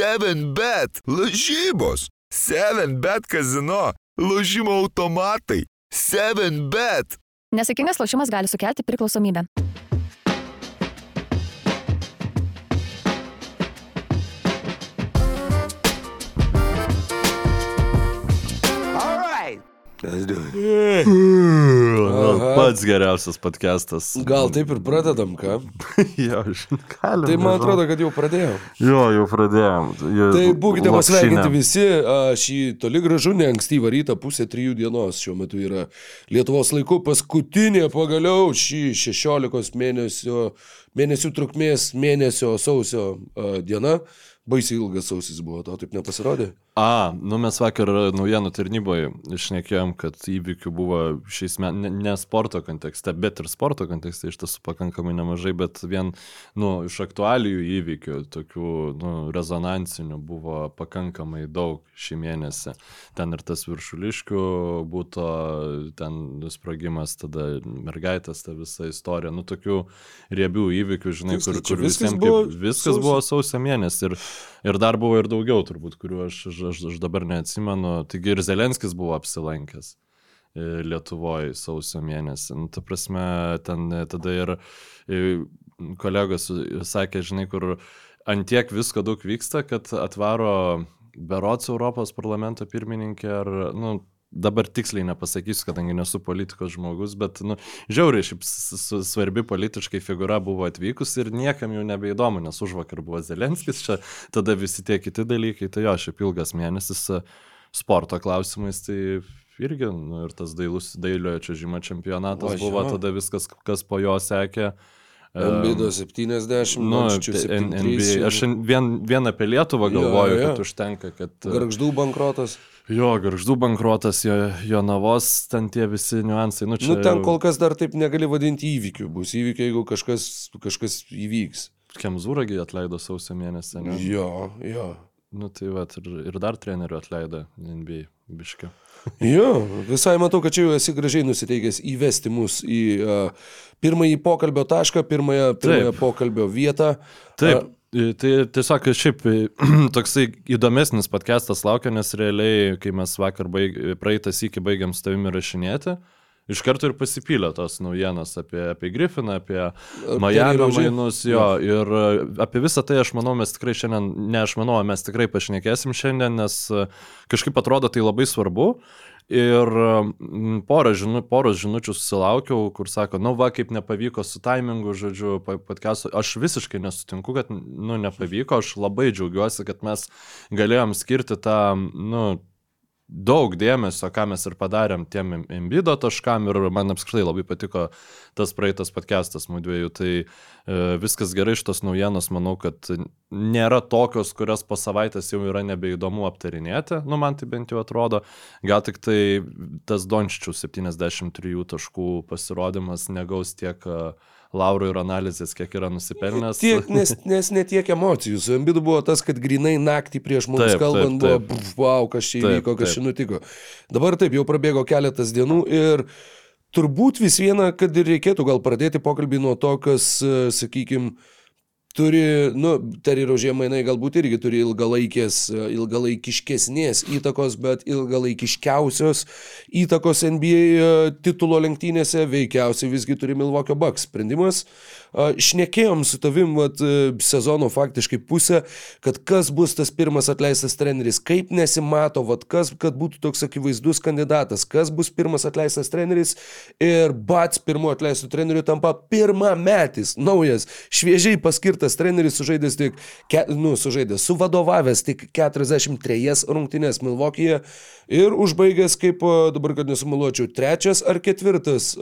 7bet, lažybos, 7bet kazino, lažymo automatai, 7bet. Nesėkmingas lošimas gali sukelti priklausomybę. Pats geriausias podcastas. Gal taip ir pradedam, ką? jo, galim. Tai man atrodo, kad jau pradėjom. Jo, jau pradėjom. Jau Tai būkite pasveikinti visi. a, Šį toli gražu ne ankstyvą rytą, pusė trijų dienos. Šiuo metu yra Lietuvos laiku paskutinė pagaliau šį 16 mėnesio, mėnesių trukmės mėnesio sausio a, diena. Baisiai ilgas sausis buvo, tau taip nepasirodė? A, nu mes vakar naujienų tarnyboje išnekėjom, kad įvykių buvo šiais metais, ne, ne sporto kontekste, bet ir sporto kontekste iš tiesų pakankamai nemažai, bet vien, nu, iš aktualijų įvykių, tokių, nu, rezonansinių buvo pakankamai daug šį mėnesį. Ten ir tas viršuliškių būtų, ten sprogimas, tada mergaitės, ta visa istorija, nu, tokių riebių įvykių, žinai, Tiksliai, kur, čia kur viskas visiems buvo kaip, viskas sausio- buvo sausio mėnesį ir, ir dar buvo ir daugiau turbūt, kuriuo aš, aš, aš, dabar neatsimenu. Taigi ir Zelenskis buvo apsilankęs e, Lietuvoje sausio mėnesį. Nu, ta prasme, ten e, tada ir e, kolegos sakė, žinai, kur antiek visko daug vyksta, kad atvaro Berots Europos parlamento pirmininkė ar, nu, dabar tiksliai nepasakysiu, kadangi nesu politikos žmogus, bet, nu, žiauriai šiaip svarbi politiškai figūra buvo atvykus ir niekam jau nebeįdomu, nes už vakar buvo Zelenskis, čia tada visi tie kiti dalykai, tai jo, šiaip ilgas mėnesis e, sporto klausimais, tai irgi, nu, ir tas dailus dailiojo čiažimo čempionatas Va, buvo, jo. tada viskas, kas po jo sekė. E, Ambido 70, Nu, Dončičių N- 73. NBA. Aš vien, vien apie Lietuvą Jo, galvoju, jo. kad užtenka, kad... e, Garždų bankrotas. Jo, garždų bankrotas, jo, jo navos, ten tie visi niuansai. Nu, čia Nu, ten kol kas dar taip negali vadinti įvykių. Bus įvykiai, jeigu kažkas, kažkas įvyks. Kemzūragi atleido sausio mėnesį, ne? Jo, jo. Nu, tai va, ir, ir dar trenerių atleido NBA biškiu. Jo, visai matau, kad čia jau esi gražiai nusiteikęs įvesti mus į uh, pirmąjį pokalbio tašką, pirmąją, pirmąją Taip. pokalbio vietą. Taip, i- tai tiesiog šiaip toksai įdomesnis podcastas laukia, nes realiai, kai mes vakar baig, praeitas iki baigiam su tavimi rašinėti, iš karto ir pasipylė tos naujienos apie, apie Griffiną, apie Rozier. mainus, jo, ir e, apie visą tai aš manau, mes tikrai šiandien, ne aš manau, mes tikrai pašnekėsim šiandien, nes e, kažkaip atrodo tai labai svarbu. Ir mm, porą, žinu, poros žinučių susilaukiau, kur sako, nu va, kaip nepavyko su taimingu, žodžiu, podcast'o. Aš visiškai nesutinku, kad, nu, nepavyko. Aš labai džiaugiuosi, kad mes galėjom skirti tą, nu, daug dėmesio, ką mes ir padarėm tiem Embido taškam ir man apskritai labai patiko tas praeitas podcastas mūsų dviejų. Tai e, viskas gerai iš tos naujienos, manau, kad nėra tokios, kurias po savaitės jau yra nebeįdomu aptarinėti, nu man tai bent jau atrodo. Gal tik tai tas Dončičių 73 taškų pasirodymas negaus tiek e, laurų ir analizės, kiek yra nusipelnęs. Tiek, nes, nes netiek emocijų. Su Embidu buvo tas, kad grinai naktį prieš mus Taip, kalbant taip, buvo, taip. "Pf, wow, kas čia įvyko, kas čia nutiko. Dabar taip, jau prabėgo keletas dienų ir turbūt vis viena, kad ir reikėtų gal pradėti pokalbį nuo to, kas, sakykime, turi, nu, Terry Rožė mainai galbūt irgi turi ilgalaikės, ilgalaikiškesnės įtakos, bet ilgalaikiškiausios įtakos NBA e, titulo lenktynėse veikiausiai visgi turi Milwaukee Bucks sprendimas. Šnekėjom su tavim vat, e, sezono faktiškai pusę, kad kas bus tas pirmas atleistas treneris, kaip nesimato, vat, kas, kad būtų toks akivaizdus kandidatas, kas bus pirmas atleistas treneris ir bats pirmo atleistų trenerių tampa pirmametis, naujas, šviežiai paskirtas treneris, sužaidęs tik, ke, nu, sužaidęs, suvadovavęs tik 43 rungtynės Milvokėje ir užbaigęs kaip, dabar kad nesumaluočiau, trečias ar ketvirtas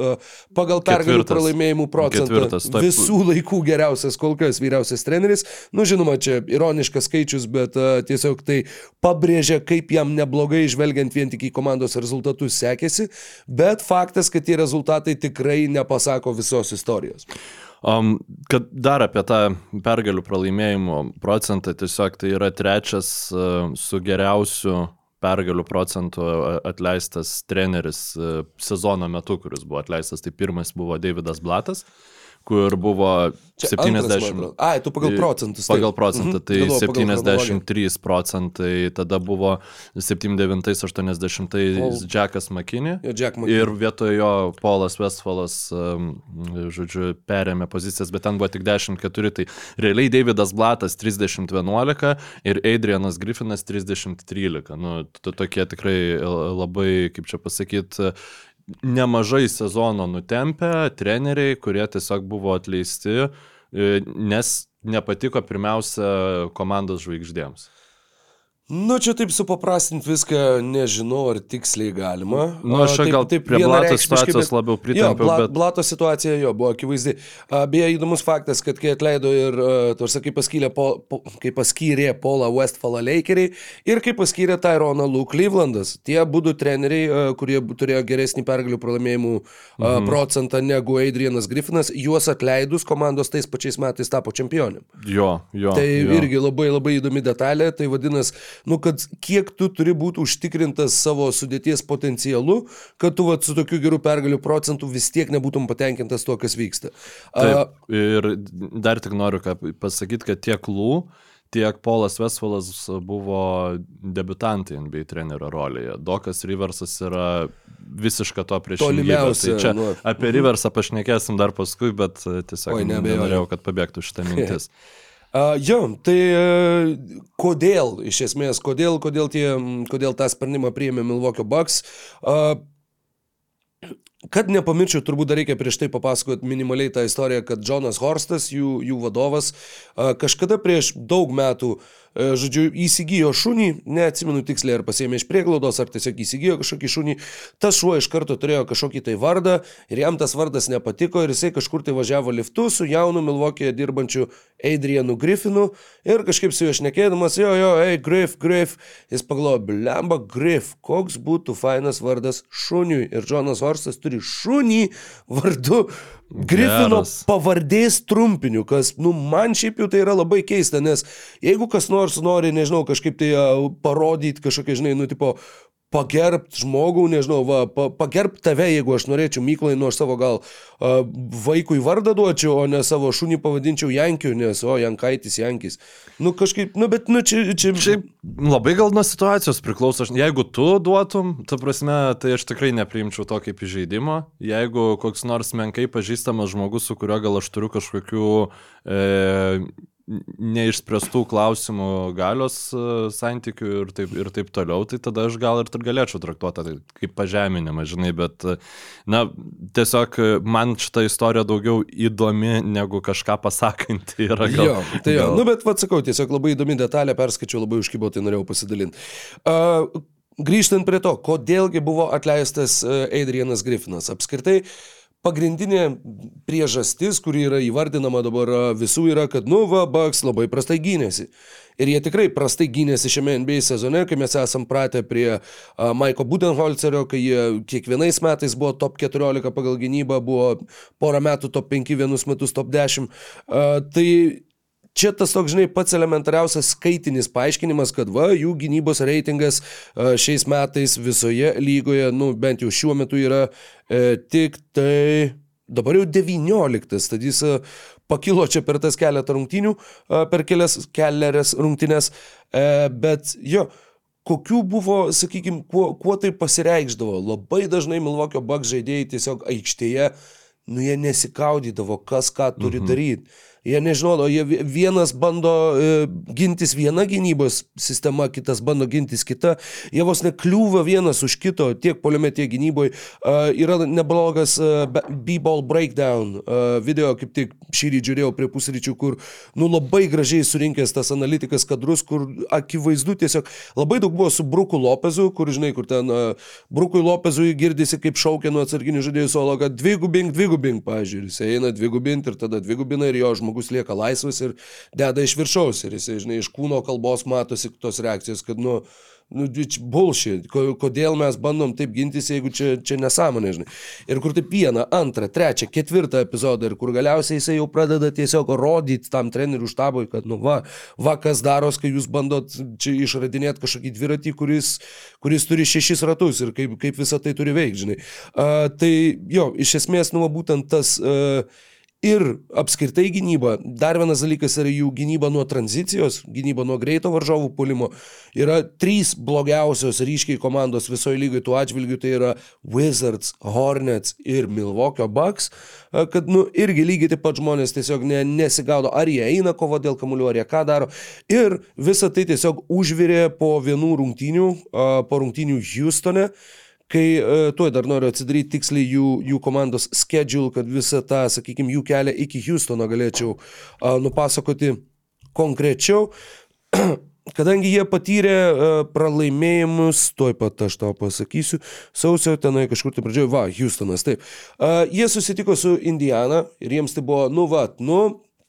pagal pergalių pralaimėjimų procentą. Ketvirtas, taip. Visų laikų geriausias kol kas vyriausias treneris. Nu, žinoma, čia ironiškas skaičius, bet a, tiesiog tai pabrėžia, kaip jam neblogai žvelgiant vien tik į komandos rezultatus sekėsi, bet faktas, kad tie rezultatai tikrai nepasako visos istorijos. Um, kad dar apie tą pergalių pralaimėjimo procentą, tiesiog tai yra trečias uh, su geriausiu pergalių procentu a- atleistas treneris uh, sezono metu, kuris buvo atleistas. Tai pirmas buvo Davidas Blatas, kur buvo Čia antras, man 70. atrodo. Ai, tu pagal procentus. taip. Pagal procentą, Mhm. tai pagal chronologiją. 73 procentai, tada buvo 79-80 Paul- Jackas Makini. Jo, Jack McKinney. Ir vietoj jo Polas Westfalas, žodžiu, perėmė pozicijas, bet ten buvo tik 10-4, tai realiai Davidas Blatas 30-11 ir Adrianas Griffinas 30-13. Nu, to- tokie tikrai e, labai, kaip čia pasakyti, nemažai sezono nutempę treneriai, kurie tiesiog buvo atleisti, e, nes nepatiko pirmiausia komandos žvaigždėms. Nu, čia taip supaprastinti viską, nežinau, ar tiksliai galima. Nu, aš A, gal prie Blato situacijos bet- labiau Jo, pritampiau, bla, bet- Blato situacija jo buvo akivaizdi. Beje, įdomus faktas, kad kai atleido ir, a, tu sakai, paskyrė, po, po, kai paskyrė Paulą Westfalą Lakeriai ir kai paskyrė Tyroną Luke Clevelandas. Tie būdų treneriai, a, kurie turėjo geresnį pergalių pralaimėjimų a, Mhm. procentą negu Adrianas Griffinas, juos atleidus komandos tais pačiais metais tapo čempionėm. Jo, jo. Tai jo. irgi labai labai įdomi detalė, tai vadinasi, nu, kad kiek tu turi būti užtikrintas savo sudėties potencialu, kad tu vat, su tokiu geru pergalių procentu vis tiek nebūtum patenkintas tuo, kas vyksta. A, Taip, ir dar tik noriu pasakyti, kad tiek Lū, tiek Polas Westfalas buvo debutantai NBA trenerio rolėje. Dokas Riversas yra visiška to priešingybė. Tai čia nuo- apie Riversą pašnekėsim dar paskui, bet tiesiog nenorėjau, kad pabėgtų šitą mintis. A, jo, tai a, kodėl, iš esmės, kodėl, kodėl, tie, kodėl tą sprendimą priėmė Milwaukee Bucks? A, Kad nepamirščiau, turbūt dar reikia prieš tai papasakoti minimaliai tą istoriją, kad Jonas Horstas, jų, jų vadovas, kažkada prieš daug metų, a, žodžiu, įsigijo šunį, neatsimenu tiksliai, ar pasėmė iš prieglaudos, ar tiesiog įsigijo kažkokį šunį. Tas šuo iš karto turėjo kažkokį tai vardą ir jam tas vardas nepatiko ir jisai kažkur tai važiavo liftu su jaunu Milvokėje dirbančiu Adrianu Griffinu ir kažkaip su juo šnekėdamas, jo, jo, ei, Griff, Griff, jis pagalvojo, blemba, Griff, koks būtų fainas vardas šuniui. Ir Jonas Horstas turi šunį vardu Griffino Geras. pavardės trumpiniu, kas, nu, man šiaip jau tai yra labai keista, nes jeigu kas nors nori, nežinau, kažkaip tai uh, parodyti kažkokią, žinai, nu, tipo, pagerbt žmogų, nežinau, va, pa, pagerbt tave, jeigu aš norėčiau Myklai, nu aš savo gal uh, vaikui vardą duočiau, o ne savo šunį pavadinčiau Jankiu, nes, o, Jankaitis, Jankis. Nu kažkaip, nu bet, nu čia... čia... Šiaip labai gal nuo situacijos priklauso. Aš- Jeigu tu duotum, ta prasme, tai aš tikrai nepriimčiau to kaip įžeidimo. Jeigu koks nors menkai pažįstamas žmogus, su kuriuo gal aš turiu kažkokių e, neišspręstų klausimų galios e, santykių ir taip, ir taip toliau, tai tada aš gal ir galėčiau traktuoti tai kaip pažeminimą, žinai, bet, e, na, tiesiog e, man šita istorija daugiau įdomi negu kažką pasakanti yra. Gal, jo, tai jo, gal- nu bet vad sakau, tiesiog labai įdomi detalė, perskaičiau, labai užkibau, tai norėjau pasidalinti. Uh, grįžtant prie to, kodėlgi buvo atleistas uh, Adrianas Griffinas. Apskritai, pagrindinė priežastis, kuri yra įvardinama dabar visų, yra, kad, nu, va, Bucks labai prastai gynėsi. Ir jie tikrai prastai gynėsi šiame NBA sezone, kai mes esam pratę prie uh, Maiko Budenholzerio, kai jie kiekvienais metais buvo top 14 pagal gynybą, buvo porą metų top 5, vienus metus top 10. Uh, tai čia tas toks, žinai, pats elementariausias skaitinis paaiškinimas, kad va, jų gynybos reitingas a, šiais metais visoje lygoje, nu, bent jau šiuo metu yra e, tik tai dabar jau 19, tad jis a, pakilo čia per tas keletą rungtynių, a, per kelias kelias rungtynės, e, bet jo, kokių buvo, sakykime, kuo, kuo tai pasireikždavo. Labai dažnai Milvokio Bucks žaidėjai tiesiog aikštėje, nu jie nesikaudydavo, kas ką turi mhm. daryti. Jie nežinodavo, jie vi- vienas bando e, gintis viena gynybos sistema, kitas bando gintis kita. Jie vos nekliūva vienas už kito, tiek poliame, tiek gynyboje. Yra neblogas e, B-ball breakdown e, video, kaip tik šį rytį žiūrėjau prie pusryčių, kur, nu, labai gražiai surinkęs tas analitikas kadrus, kur akivaizdu tiesiog labai daug buvo su Bruku Lopezu, kur, žinai, kur ten Brukui Lopezui girdisi kaip šaukia nuo atsarginių žaidėjų solo, kad dvigubink, dvigubink, pažiūrėjau, jis eina dvigubinti ir tada dvigubina ir jo žmogus lieka laisvas ir deda iš viršaus ir jis, žinai, iš kūno kalbos matosi tos reakcijos, kad, nu, Nu, bullshit. Ko- Kodėl mes bandom taip gintis, jeigu čia, čia nesąmonė, žinai. Ir kur taip vieną, antrą, trečią, ketvirtą epizodą ir kur galiausiai jisai jau pradeda tiesiog rodyti tam trenerių štabui, kad, nu, va, va kas daros, kai jūs bandot čia išradinėti kažkokį dviratį, kuris, kuris turi šešis ratus ir kaip, kaip visą tai turi veikti, žinai. Uh, tai jo, iš esmės, nu, būtent tas uh, ir apskritai gynyba. Dar vienas dalykas yra jų gynyba nuo tranzicijos, gynyba nuo greito varžovų pulimo. Yra trys blogiausios ryškiai komandos visoje lygoje tuo atžvilgiu, tai yra Wizards, Hornets ir Milwaukee Bucks, kad, nu, irgi lygiai taip pat žmonės tiesiog ne, nesigaudo, ar jie eina kovo dėl kamuolių, ar jie ką daro. Ir visa tai tiesiog užvirė po vienų rungtynių, po rungtynių Houstone kai uh, tuoj dar noriu atsidaryti tiksliai jų, jų komandos schedule, kad visą tą, sakykime, jų kelią iki Houstono galėčiau nupasakoti konkrečiau. Kadangi jie patyrė uh, pralaimėjimus, tuoj pat aš tau pasakysiu, sausio tenai kažkur tai pradžioje, va, Houstonas, taip. Jie susitiko su Indiana ir jiems tai buvo, nu, va, nu,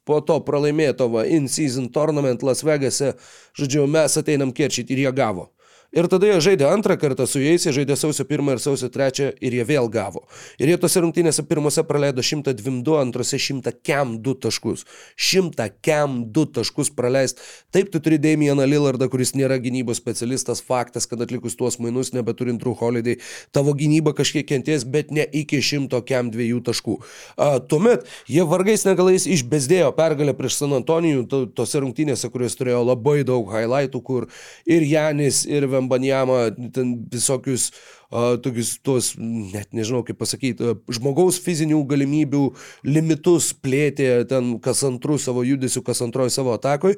po to pralaimėto va, in-season tournament Las Vegase, žodžiu, mes ateinam kerčyti ir jie gavo. Ir tada jie žaidė antrą kartą su jais, jie žaidė sausio 1 ir sausio 3 ir jie vėl gavo. Ir jie tose rungtynėse pirmose praleido 102, antrose 100 kem 2 taškus. 100 kem 2 taškus praleist. Taip, tu turi Damieną Lillardą, kuris nėra gynybos specialistas, faktas, kad atlikus tuos mainus, nebeturint True Holiday, tavo gynyba kažkiek kenties, bet ne iki 100 kem 2 taškų. A, tuomet jie vargais negalais išbesdėjo pergalę prieš San Antonijų, to, tose rungtynėse, kurios turėjo labai daug highlightų, kur ir Janis, ir Vėl Vembanjamą, ten visokius tokius tuos, net nežinau kaip pasakyti, žmogaus fizinių galimybių limitus plėtė ten kas antrų savo judesių, kas antroji savo atakoj.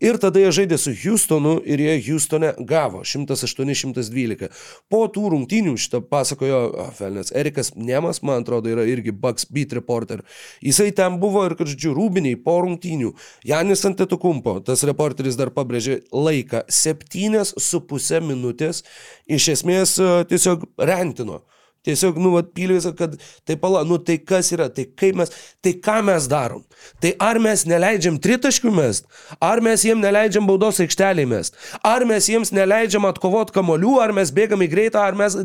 Ir tada jie žaidė su Houstonu ir jie Houstone gavo 108-112. Po tų rungtynių šitą pasakojo Felnės Erikas Nemas, man atrodo, yra irgi Bucks Beat reporter. Jisai ten buvo ir, kad žodžiu, rūbiniai po rungtynių. Janis Antetokumpo, tas reporteris dar pabrėžė laiką 7,5 minutės. Iš esmės tiesiog tiesiog rentino. Tiesiog, nu, vat, pylė visą, kad tai pala, nu, tai kas yra, tai kaip mes, tai ką mes darom. Tai ar mes neleidžiam tritaškių mest, ar mes jiem neleidžiam baudos aikštelį mest, ar mes jiems neleidžiam atkovot kamolių, ar mes bėgam į greitą, ar mes,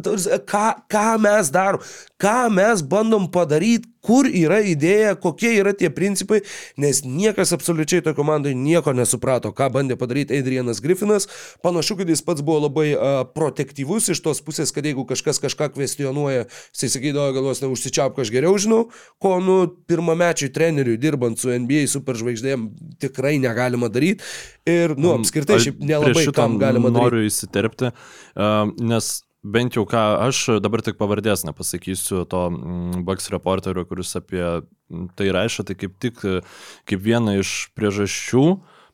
ką, ką mes darom, ką mes bandom padaryti, kur yra idėja, kokie yra tie principai, nes niekas absoliučiai toje komandoje nieko nesuprato, ką bandė padaryti Adrianas Griffinas. Panašu, kad jis pats buvo labai uh, protektyvus iš tos pusės, kad jeigu kažkas kažką kvestionuoja, jisai sakydavo, galvos neužsičiaupk, aš geriau žinau, ko, nu, pirmamečiui treneriui dirbant su NBA superžvaigždėm tikrai negalima daryti. Ir, nu, apskritai, šiaip nelabai kam galima daryti. Noriu įsiterpti, uh, nes bent jau ką aš dabar tik pavardės nepasakysiu to mm, Bucks reporterio, kuris apie tai rašo, tai kaip tik kaip viena iš priežasčių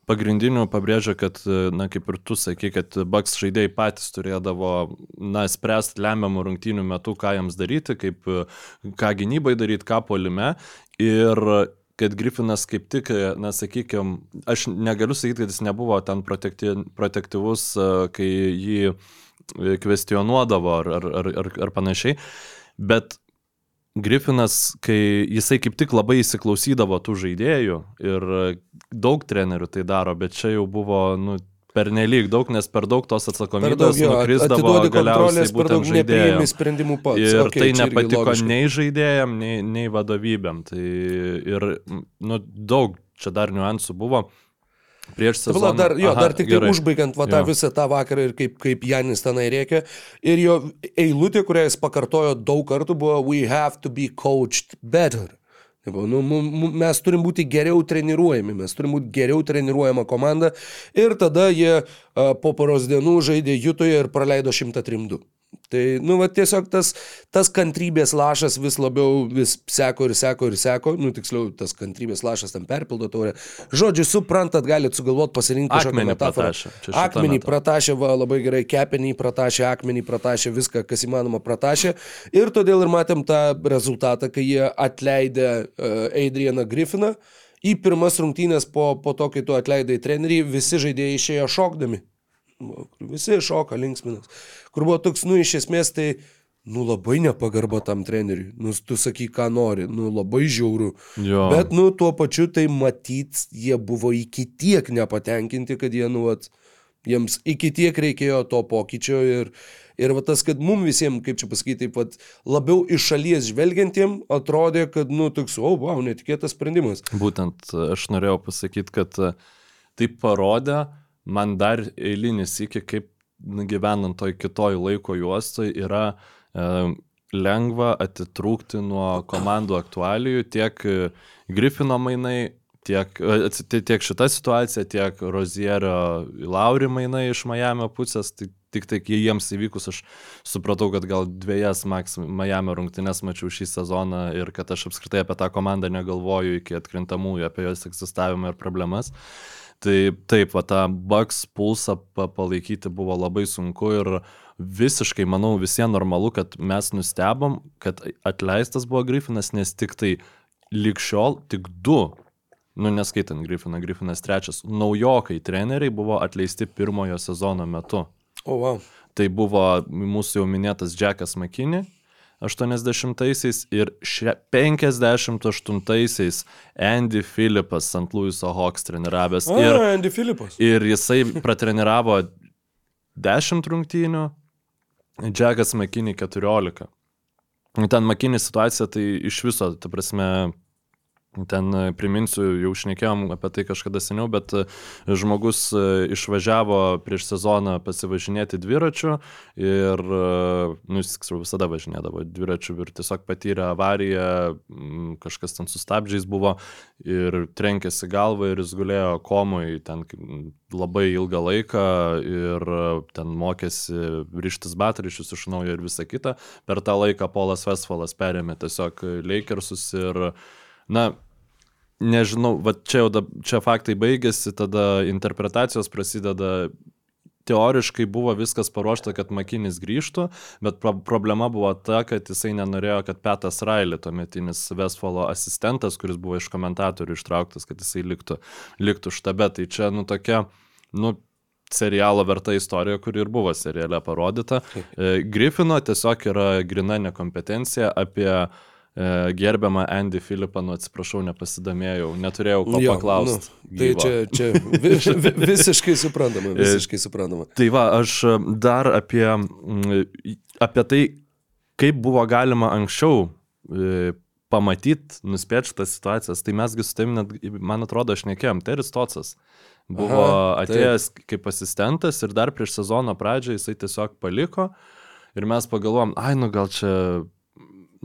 pagrindinių pabrėžia, kad, na, kaip ir tu sakai, kad Bucks žaidėjai patys turėdavo, na, spręsti lemiamų rungtynių metu, ką jiems daryti, kaip, ką gynybai daryti, ką polime. Ir kad Griffinas kaip tik, na, sakykime, aš negaliu sakyti, kad jis nebuvo ten protektyvus, kai jį kvestionuodavo ar, ar, ar, ar, ar panašiai. Bet Griffinas, kai jisai kaip tik labai įsiklausydavo tų žaidėjų ir daug trenerių tai daro, bet čia jau buvo, nu, per nelik daug, nes per daug tos atsakomybės nukrisdavo galiausiai būtent žaidėjams. Ir okay, tai nepatiko nei žaidėjam, nei, nei vadovybėm. Tai ir, nu, daug čia dar niuansų buvo. Prieš sezoną. Vala, dar, jo, Aha, dar tik tai užbaigiant va, tą jo. visą tą vakarą ir kaip, kaip Janis tenai reikia. Ir jo eilutė, kurią jis pakartojo daug kartų, buvo We have to be coached better. Nu, mes turim būti geriau treniruojami, mes turim būti geriau treniruojama komanda. Ir tada jie po poros dienų žaidė Jutoje ir praleido 103-2. Tai, nu, va, tiesiog tas, tas kantrybės lašas vis labiau vis seko ir seko ir seko, nu, tiksliau, tas kantrybės lašas tam perpildo taurę. Žodžiu, suprantat, galit sugalvoti pasirinkti kažkokią metaforą. Akmenį pratašė, va, labai gerai, kepenį pratašė, akmenį pratašė, viską, kas įmanoma pratašė. Ir todėl ir matėm tą rezultatą, kai jie atleidė uh, Adrianą Griffiną. Į pirmas rungtynės po, po to, kai tu atleidai trenerį, visi žaidėjai išėjo šokdami. Visi šoka linksminas. Kur buvo toks, nu, iš esmės tai, nu, labai nepagarba tam treneriui. Nu, tu saky, ką nori, nu, labai žiauru. Jo. Bet, nu, tuo pačiu tai matyt, jie buvo iki tiek nepatenkinti, kad jie, nu, at, jiems iki tiek reikėjo to pokyčio ir, ir va tas, kad mum visiems, kaip čia pasakyti, taip pat labiau iš šalies žvelgiantiem atrodė, kad, nu, toks, o, wow, netikėtas sprendimas. Būtent aš norėjau pasakyti, kad tai parodė, man dar eilinis iki, kaip gyvenant toj kitoj laiko juostoj, yra e, lengva atitrūkti nuo komandų aktualijų, tiek e, Griffino mainai, tiek, e, tiek šita situacija, tiek Rozierio Lauri mainai iš Miami pusės. Tai tik tai jiems įvykus aš supratau, kad gal dviejas Max Miami rungtynes mačiau šį sezoną ir kad aš apskritai apie tą komandą negalvoju iki atkrintamųjų, apie jos egzistavimą ir problemas. Tai taip, va tą Bucks pulsą pa palaikyti buvo labai sunku ir visiškai, manau, visiems normalu, kad mes nustebom, kad atleistas buvo Griffinas, nes tik tai likščiol tik du, nu neskaitant Griffiną, Griffinas trečias, naujokai treneriai buvo atleisti pirmojo sezono metu. O, wow. Tai buvo mūsų jau minėtas Jackas McKinney 80-aisiais ir še- 58-aisiais Andy Phillipas St. Louis'o Hawks treniravęs. Ir... Ir, Andy Filipas. ir jisai pratreniravo 10 rungtynių, Jackas McKinney 14. Ten McKinney situacija tai iš viso, ta prasme, Ten e, priminsiu, jau šnekėjom apie tai kažkada seniau, bet e, žmogus e, išvažiavo prieš sezoną pasivažinėti dviračiu ir, nu, jis visada važinėdavo dviračiu ir tiesiog patyrė avariją, kažkas ten sustabdžiais buvo ir trenkėsi galvą ir jis gulėjo komui ten labai ilgą laiką ir ten mokėsi ryštis batrišius iš naujo ir visa kita. Per tą laiką Polas Westfalas perėmė tiesiog Lakersus ir, na, nežinau, va čia jau da, čia faktai baigėsi, tada interpretacijos prasideda. Teoriškai buvo viskas paruošta, kad Makinis grįžtų, bet pro problema buvo ta, kad jisai nenorėjo, kad Petas Railė, tuometinis Westfalo asistentas, kuris buvo iš komentatorių ištrauktas, kad jisai liktų, liktų štabe. Tai čia, nu, tokia, nu, serialo verta istorija, kuri ir buvo seriale parodyta. E, Griffino tiesiog yra grina nekompetencija apie e, gerbiamą Andy Filipą, nu atsiprašau, nepasidomėjau, neturėjau ko Jo, paklausti. Nu, tai čia, čia vi, vi, visiškai suprantama, visiškai suprantama. Tai va, aš dar apie, mm, apie tai, kaip buvo galima anksčiau pamatyti, nuspėti šitas situacijas, tai mesgi su tavim, net, man atrodo, aš nekėjom, Teris Tocas buvo Aha, Aha, taip. atėjęs kaip asistentas ir dar prieš sezono pradžią jisai tiesiog paliko ir mes pagalvom, ai, nu gal čia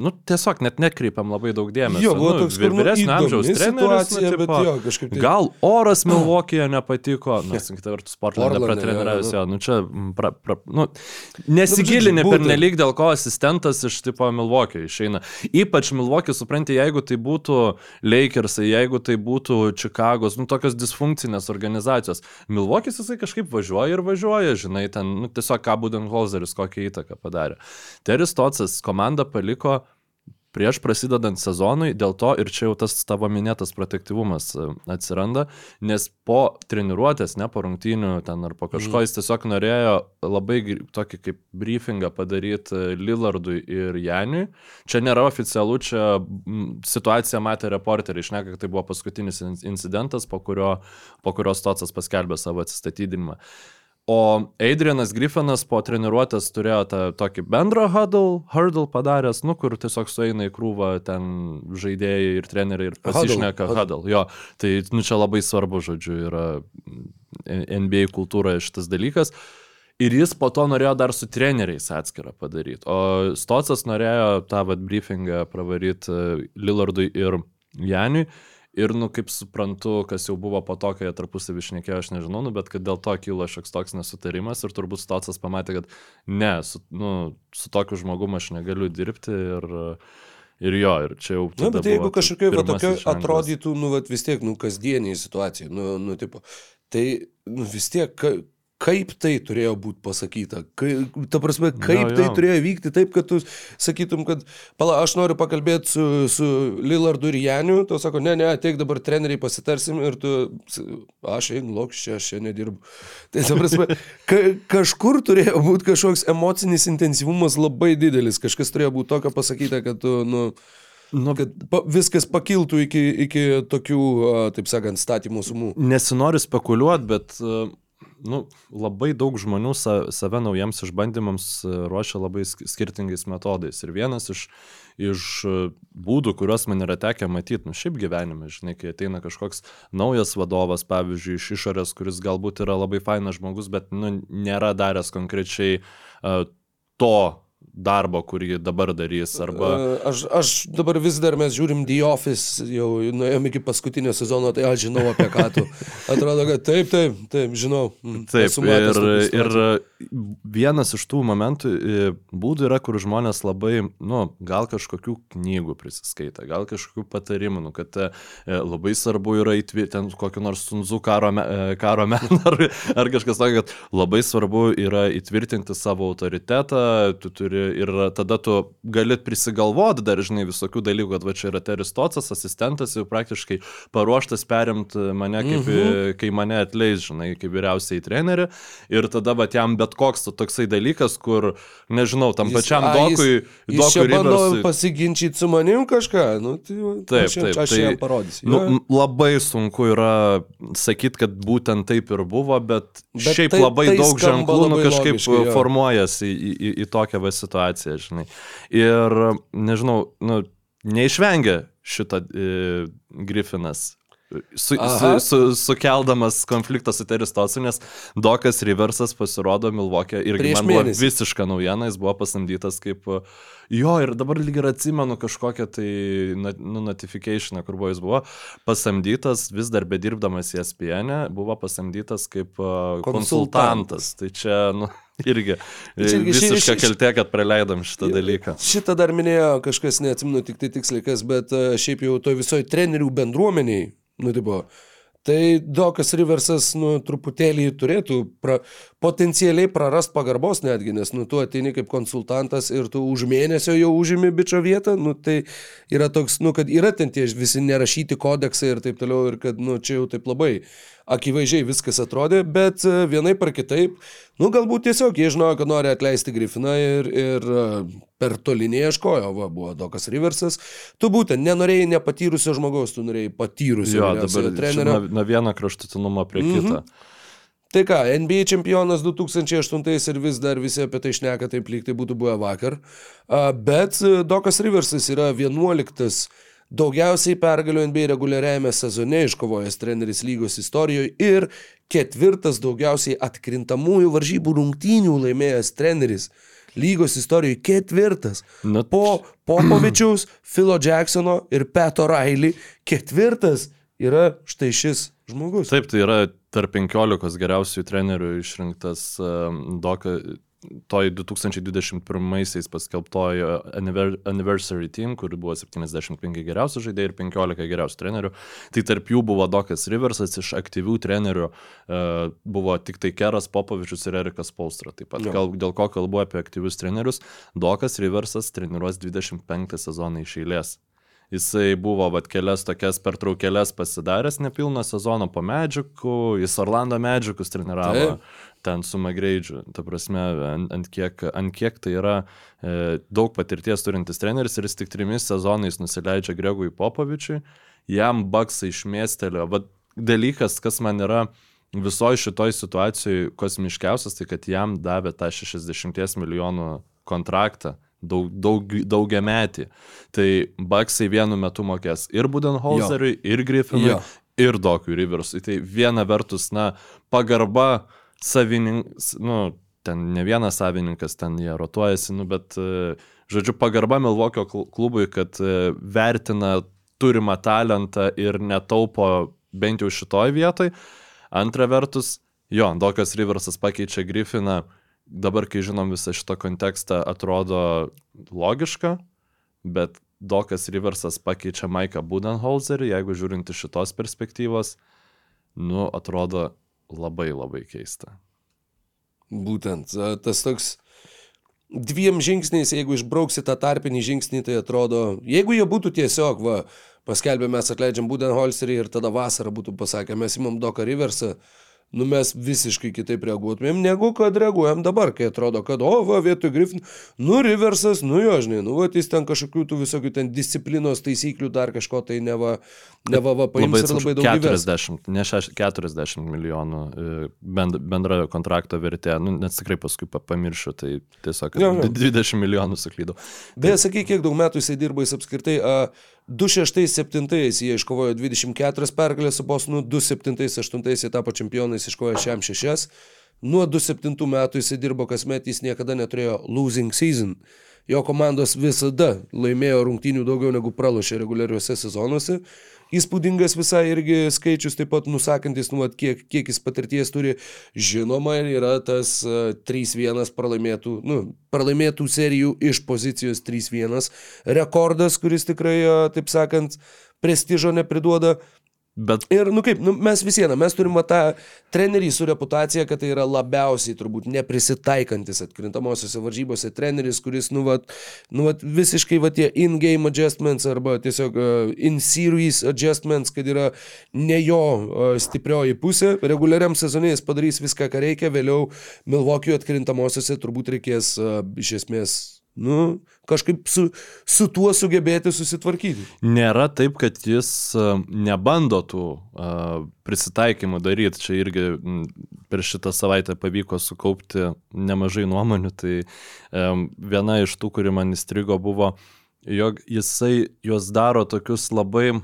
nu, tiesiog net nekreipiam labai daug dėmesio. Jo, buvo nu, toks, nu, vyresnio amžiaus treneris, nu, tipo, jo, tai- Gal oras Milvokėje nepatiko, nors kita vertus Portlandė Portlande, pratreneriavęs, jo, nu čia, pra, pra, nu, nesigilini žodžiu, per nelik, dėl ko asistentas iš tipo Milvokio išeina. Ypač Milvokį, supranti, jeigu tai būtų Lakersai, jeigu tai būtų Čikagos, nu tokios disfunkcinės organizacijos. Milvokis jisai kažkaip važiuoja ir važiuoja, žinai, ten, nu tiesiog ką Budenholzeris kokią įtaką padarė. Teris Tocas komandą paliko prieš prasidedant sezonui, dėl to ir čia jau tas tavo minėtas protektyvumas e, atsiranda, nes po treniruotės, ne po rungtynių ten ar po kažko, jis tiesiog norėjo labai tokį kaip briefingą padaryti e, Lillardui ir Janiui. Čia nėra oficialu, čia mm, situaciją matė reporteriai, išneka, kad tai buvo paskutinis in- incidentas, po kurio, po kurio Stocas paskelbė savo atsistatydinimą. O Adrianas Griffinas po treniruotės turėjo tą tokį bendrą huddle, hurdle padaręs, nu, kur tiesiog sueina į krūvą ten žaidėjai ir treneriai ir pasišneka Huddle, huddle. Jo, tai nu, čia labai svarbu, žodžiu, yra NBA kultūroje šitas dalykas. Ir jis po to norėjo dar su treneriais atskirą padaryti. O Stocas norėjo tą vad briefingą pravaryti Lillardui ir Janiui. Ir, nu, kaip suprantu, kas jau buvo po to, kai jie tarpusavį išnekėjo, aš nežinau, nu, bet kad dėl to kilo šioks toks nesutarimas ir turbūt Stocas pamatė, kad ne, su, nu, su tokiu žmogumu aš negaliu dirbti ir, ir jo, ir čia jau... Na, bet jeigu kažkokia va, ženklas. atrodytų, nu, vat, vis tiek, nu, kasdieniai situacijai, nu, nu, tipo, tai, nu, vis tiek, ka, kaip tai turėjo būti pasakyta, kai, ta prasme, kaip jo, tai jo. turėjo vykti taip, kad tu sakytum, kad, pala, aš noriu pakalbėti su, su Lillardu ir Janiu, tu sako, ne, ne, ateik dabar treneriai pasitarsim ir tu, aš einu lokš čia, aš čia nedirbu. Tai, ta prasme, ka, kažkur turėjo būti kažkoks emocinis intensyvumas labai didelis, kažkas turėjo būti tokio pasakyta, kad tu, nu, Nu, kad pa, viskas pakiltų iki, iki tokių, taip sakant, statymo sumų. Nesinori spekuliuoti, bet nu, labai daug žmonių sa, save naujiems išbandymams e, ruošia labai sk- skirtingais metodais. Ir vienas iš, iš e, būdų, kuriuos man yra tekę matyti, nu šiaip gyvenime, žinai, kai ateina kažkoks naujas vadovas, pavyzdžiui, iš išorės, kuris galbūt yra labai fainas žmogus, bet nu, nėra daręs konkrečiai uh, to darbo, kurį dabar darys. Arba... E, Aš, aš dabar vis dar mes žiūrim The Office, jau nuėjom iki paskutinio sezono, tai aš žinau apie ką tu. Atrodo, kad taip, taip, taip, žinau. Mm, Taip, matęs ir, ir situacijų. vienas iš tų momentų, e, būdų yra, kur žmonės labai, nu, gal kažkokių knygų prisiskaita, gal kažkokių patarimų, nu, kad e, labai svarbu yra įtvirtinti kokį nors sunzu karo, me, e, karo meną ar, ar kažkas tokio, kad labai svarbu yra įtvirtinti savo autoritetą, tu turi ir tada tu gali prisigalvoti dar, žinai, visokių dalykų, kad va čia yra Teristocas, asistentas jau praktiškai paruoštas perimti mane, kaip, mhm. kai mane atleis, žinai, kaip vyriausiai treneri. Ir tada va jam bet koks to toksai dalykas, kur, nežinau, tam Jis- pačiam a, dokui, Jis, jis čia dokui bando pasiginčyti su manim kažką, nu, tai Taip, aš, taip, aš tai, jam parodysiu. Nu, m- labai sunku yra sakyti, kad būtent taip ir buvo, bet, Bet šiaip tai- labai tai daug ženklų nu, labai kažkaip logiškai, formuojasi į, į, į tokią va situaciją, žinai. Ir, nežinau, nu, neišvengia šitą e, Griffinas. Su, su, Aha. su, sukeldamas konfliktą su Teristosu, nes Dokas Riversas pasirodo Milvokė ir man buvo mėnesį. visiška naujiena, jis buvo pasamdytas kaip, jo, ir dabar lyg ir atsimenu kažkokią tai nu, notification, kur buvo jis buvo pasamdytas, vis dar bedirbdamas į SPN, buvo pasamdytas kaip uh, Konsultantas. konsultantas. Tai čia, nu, irgi Tai irgi ši- visiška ši- kaltė, kad praleidom šitą dalyką. Šitą dar minėjo kažkas, neatsimenu tik tai tiksliai kas, bet e, šiaip jau to visoji trenerių bendruomeniai, nu, tipo, tai Dokas Riversas, nu, truputėlį turėtų pra, potencialiai prarast pagarbos netgi, nes, nu, tu ateini kaip konsultantas ir tu už mėnesio jau užimi bičio vietą, nu, tai yra toks, nu, kad yra ten tie visi nerašyti kodeksai ir taip toliau, ir kad, nu, čia jau taip labai akivaizdžiai viskas atrodė, bet e, vienaip ar kitaip, nu, galbūt tiesiog jie žinojo, kad nori atleisti Griffiną ir, ir e, per toli neieškojo, va, buvo Dokas Riversas, tu būtent nenorėjai nepatyrusio žmogaus, tu norėjai patyrusio Jo, dabar trenerio. nuo, nuo vieno kraštutinumo prie Mhm. kito. Tai ką, NBA čempionas 2008 ir vis dar visi apie tai šneka, taip lyg tai būtų buvę vakar. Bet e, Dokas Riversas yra 11 daugiausiai pergalių NBA reguliariajame sezone iškovojęs treneris lygos istorijoje ir ketvirtas daugiausiai atkrintamųjų varžybų rungtynių laimėjęs treneris. Lygos istorijoje ketvirtas. Nu, Po Popovičiaus, Philo Jacksono ir Peto Railį ketvirtas yra štai šis žmogus. Taip, tai yra tarp 15 geriausių trenerių išrinktas um, Doka. Toj 2021-aisiais paskelbtoji anniver- Anniversary Team, kur buvo 75 geriausių žaidėjų ir 15 geriausių trenerių. Tai tarp jų buvo Dokas Riversas, iš aktyvių trenerių uh, buvo tik tai Keras Popovičius ir Erikas Paustra. Taip pat, gal, dėl ko kalbu apie aktyvius trenerius, Dokas Riversas treniruos 25 sezoną iš eilės. Jisai buvo vat, kelias tokias pertraukėlės pasidaręs nepilno sezono po medžiukų, jis Orlando medžiukus treniravo Taip. Ten su Magreidžiu. Ta prasme, ant, ant, kiek, ant kiek tai yra e, daug patirties turintis treneris ir jis tik trimis sezonais nusileidžia Gregui Popovičiui, jam baksai išmėstelio. Vat dalykas, kas man yra visoji šitoj situacijoje kosmiškiausias, tai kad jam davė tą 60 milijonų kontraktą daug, daug, daugiametį. Tai Baksai vienu metu mokės ir Budenholzeriui, ir Griffinui, Jo. ir Dokui Riversui. Tai viena vertus, na, pagarba savininkas, nu, ten ne vienas savininkas, ten jie rotuojasi, nu, bet, e, žodžiu, pagarba Milvokio klubui, kad e, vertina turimą talentą ir netaupo bent jau šitoj vietoj. Antra vertus, jo, Dokas Riversas pakeičia Griffiną, dabar, kai žinom visą šitą kontekstą, atrodo logiška, bet Dokas Riversas pakeičia Maiką Budenholzerį, jeigu žiūrint iš šitos perspektyvos, nu, atrodo labai labai keista. Būtent tas toks dviem žingsniais, jeigu išbrauksi tą tarpinį žingsnį, tai atrodo, jeigu jie būtų tiesiog, va, paskelbė mes atleidžiam Budenholzerį ir tada vasarą būtų pasakę, mes imam Doką Riversą, nu mes visiškai kitaip reaguotumėm, negu kad reaguojam dabar, kai atrodo, kad, o, va, vietoj Griffin, nu, Riversas, nu jo, žinai, nu, va, jis ten kažkokių tų visokių ten disciplinos taisyklių, dar kažko tai neva, neva, va, paims ir atsiprašau, labai daug įves. 40, ne šeš, 40 milijonų e, bend, bendra kontrakto vertė, nu, nes tikrai paskui pa- pamiršiu, tai tiesiog Jo, jo. 20 milijonų suklydau. Beje, sakyk, kiek daug metų jisai dirba, jis apskritai, a, 2-6-7 jie iškovojo 24 pergalės su Bosnu, 2-7-8 jie tapo čempionais, iškovojo šiam 6. nuo 27 metų jis dirbo kasmet, jis niekada neturėjo losing season. Jo komandos visada laimėjo rungtynių daugiau negu pralošė reguliariuose sezonuose. Įspūdingas visai irgi skaičius, taip pat nusakantis, nu, vat, kiek, kiek jis patirties turi. Žinoma, yra tas uh, 3-1 pralaimėtų, nu, pralaimėtų serijų iš pozicijos 3-1 rekordas, kuris tikrai, uh, taip sakant, prestižo nepriduoda. Bet Ir, nu kaip, nu, mes vis viena, mes turim va tą trenerį su reputacija, kad tai yra labiausiai turbūt neprisitaikantis atkrintamosiose varžybose treneris, kuris, nu, va, nu, va visiškai va tie in-game adjustments arba tiesiog uh, in-series adjustments, kad yra ne jo uh, stiprioji pusė, reguliariam sezonė jis padarys viską, ką reikia, vėliau Milvokio atkrintamosiose turbūt reikės uh, iš esmės, nu, kažkaip su, su tuo sugebėti susitvarkyti. nėra taip, kad jis a, nebando tų a, prisitaikymų daryti. Čia irgi per šitą savaitę pavyko sukaupti nemažai nuomonių. Tai um, viena iš tų, kuri man įstrigo, buvo, jog jisai juos daro tokius labai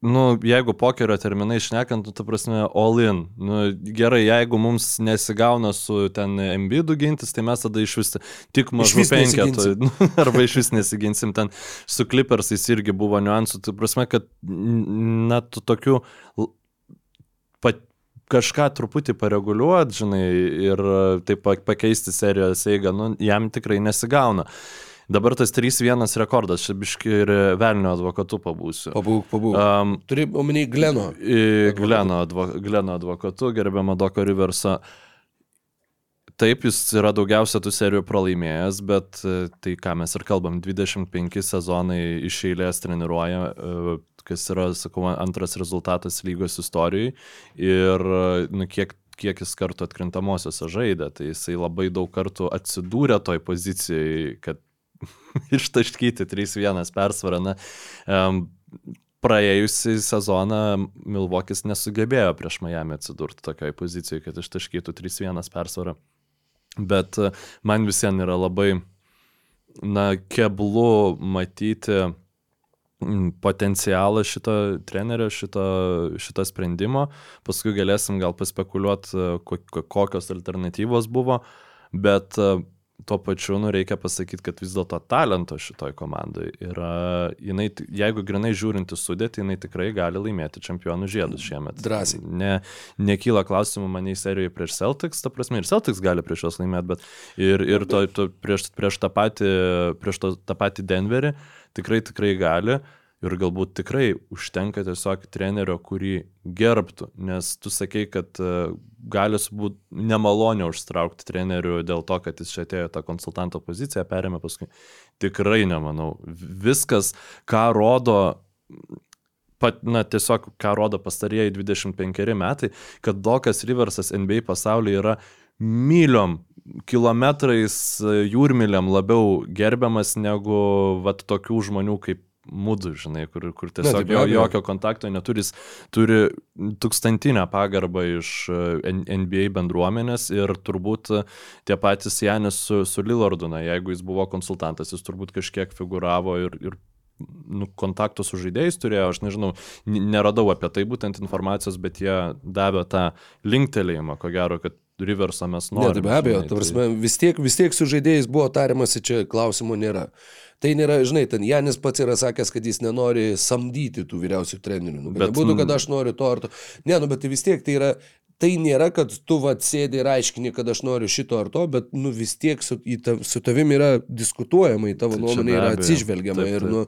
Nu, jeigu pokerio terminai išnekant, nu, ta prasme, all in. Nu, gerai, jeigu mums nesigauna su ten MBD gintis, tai mes tada iš vis tik mažų penketų. Nu, arba iš vis nesiginsim. Ten su Clippersais irgi buvo niuansų. Tai prasme, kad n- na, tu tokių pat, kažką truputį pareguliuot, žinai, ir taip pa- pakeisti serijos eigą, nu, jam tikrai nesigauna. Dabar tas 3-1 rekordas, čia biški ir velnio advokatu pabūsiu. Pabūk, pabūk. Um, Turi omeny Gleno. į Gleno, advo, Gleno advokatu, gerbiamą Doko Riversą. Taip, jis yra daugiausia tų serijų pralaimėjęs, bet e, tai ką mes ir kalbam, 25 sezonai iš eilės treniruoja, e, kas yra, sakau, antras rezultatas lygos istorijai. Ir e, nu, kiek, kiek jis kartų atkrintamosiose žaidė, tai jisai labai daug kartų atsidūrė toj pozicijai, kad ištaškyti 3-1 persvarą. Na, um, praėjusį sezoną Milvokis nesugebėjo prieš Miami atsidurti tokioj pozicijoje, kad ištaškytų 3-1 persvarą. Bet e, man visiems yra labai, na, keblu matyti potencialą šito trenerio, šito, šito sprendimo. Paskui galėsim gal paspekuliuoti, kokios alternatyvos buvo, bet e, tuo pačiu, nu, reikia pasakyti, kad vis dėlto talento šitoj komandai yra, jinai, jeigu grinai žiūrinti sudėti, jinai tikrai gali laimėti čempionų žiedus šiemet. Drąsiai. Ne, nekyla klausimų man į serijoje prieš Celtics, ta prasme, ir Celtics gali prieš juos laimėti, bet ir, ir to, to, prieš, prieš, tą patį, prieš to, tą patį Denverį tikrai, tikrai gali. Ir galbūt tikrai užtenka tiesiog trenerio, kurį gerbtų, nes tu sakei, kad e, gali būti nemalonio užtraukti trenerių dėl to, kad jis čia atėjo tą konsultanto poziciją, perėmė paskui. Tikrai nemanau. Viskas, ką rodo pat, na, tiesiog, ką rodo pastarieji 25 metai, kad Dokas Riversas NBA pasaulyje yra myliom, kilometrais e, jūrmiliam labiau gerbiamas negu vat tokių žmonių kaip mūdu, žinai, kur, kur tai tiesiog be jo, jokio kontakto neturi, jis turi tūkstantinę pagarbą iš e, NBA bendruomenės ir turbūt e, tie patys Janis su, su Lillardu, na, jeigu jis buvo konsultantas, jis turbūt kažkiek figuravo ir, ir nu, kontaktų su žaidėjais turėjo, aš nežinau, neradau apie tai būtent informacijos, bet jie davė tą linktelėjimą, ko gero, kad Riversą mes Ne, norime. tai be abejo, žinai, ta prasme, vis, tiek, vis tiek su žaidėjais buvo tariamasi, čia klausimų nėra. Tai nėra, žinai, ten Janis pats yra sakęs, kad jis nenori samdyti tų vyriausių trenerių. Nu, bet Bet, būtų, mm, kad aš noriu to ar to. Ne, nu, bet tai vis tiek tai yra, tai nėra, kad tu vad sėdi ir aiškini, kad aš noriu šito ar to, bet nu, vis tiek su, į tav, su tavim yra diskutuojama, į tavo Tai nuomonę yra atsižvelgiama. Taip, Ir, taip. nu,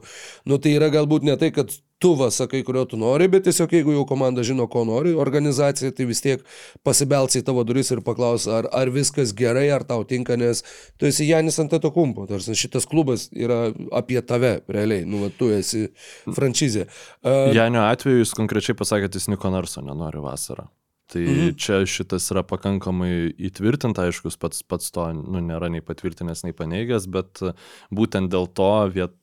nu, tai yra galbūt ne tai, kad tu va sakai, kurio tu nori, bet tiesiog jeigu jau komanda žino, ko nori, organizacija, tai vis tiek pasibelsi į tavo duris ir paklaus, ar, ar viskas gerai, ar tau tinka, nes tu esi Janis ant to kumpo, tarsi šitas klubas yra apie tave, realiai, nu, va, tu esi franšizė. Uh, Janio atveju jis konkrečiai pasakė, kad jis Niko Narso nenori vasarą. Tai Mhm. čia šitas yra pakankamai įtvirtinta, aišku, pats, pats to nu, nėra nei patvirtinęs, nei paneigęs, bet e, būtent dėl to viet,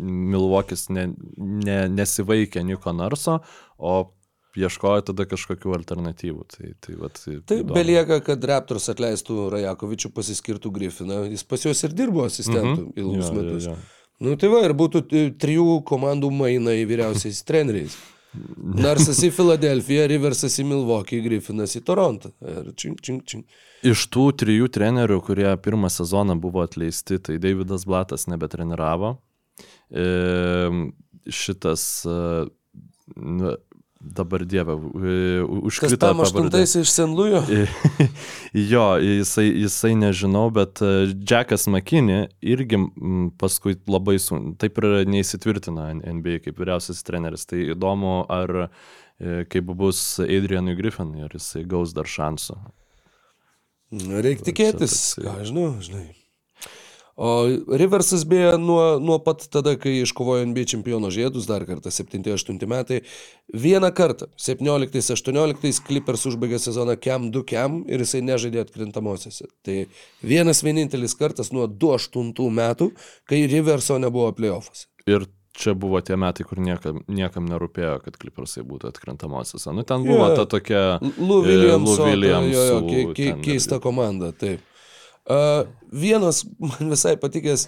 Milvokis ne, ne, nesivaikė Niko Narso, o ieškojo tada kažkokių alternatyvų. Tai, tai, vat, Tai belieka, kad Raptors atleistų Rajakovičių, pasiskirtų Griffiną. Jis pas juos ir dirbo asistentų mhm. ilgus jo, metus. jo. Nu tai va, ir būtų e, trijų komandų mainai vyriausiais treneriais. Narsas į Filadelfiją, Riversas į Milwaukee, Griffinas į Torontą. Ir čink, čink, čink. Iš tų trijų trenerių, kurie pirmą sezoną buvo atleisti, tai Davidas Blatas nebetreniravo. E, šitas, e, nu, dabar dievė, e, užkrito tam pavardė. aštuntais iš Senlujo? jo, jisai, jisai nežinau, bet e, Jackas Makini irgi paskui labai sun, taip ir neįsitvirtino N- NBA kaip vyriausias treneris. Tai įdomu, ar e, kaip bus Adrianui Griffinui, ar jisai gaus dar šansų. Reikia tikėtis, ką žinau, žinai. O Riversas beje nuo, nuo pat tada, kai iškovojo NBA čempiono žiedus, dar kartą 7-8 metai, vieną kartą, 17-18 Clippers užbaigė sezoną Kem 2 Kem ir jisai nežaidė atkrintamosiose. Tai vienas vienintelis kartas nuo 2-8 metų, kai Riverso nebuvo playoffuose. Ir čia buvo tie metai, kur niekam, niekam nerūpėjo, kad Clippersai būtų atkrintamosiose. Nu, ten buvo Jo. ta tokia... Lou e, Williams, Lou Williamsų jo, jo, keista irgi. komanda, taip. Uh, vienas man visai patikęs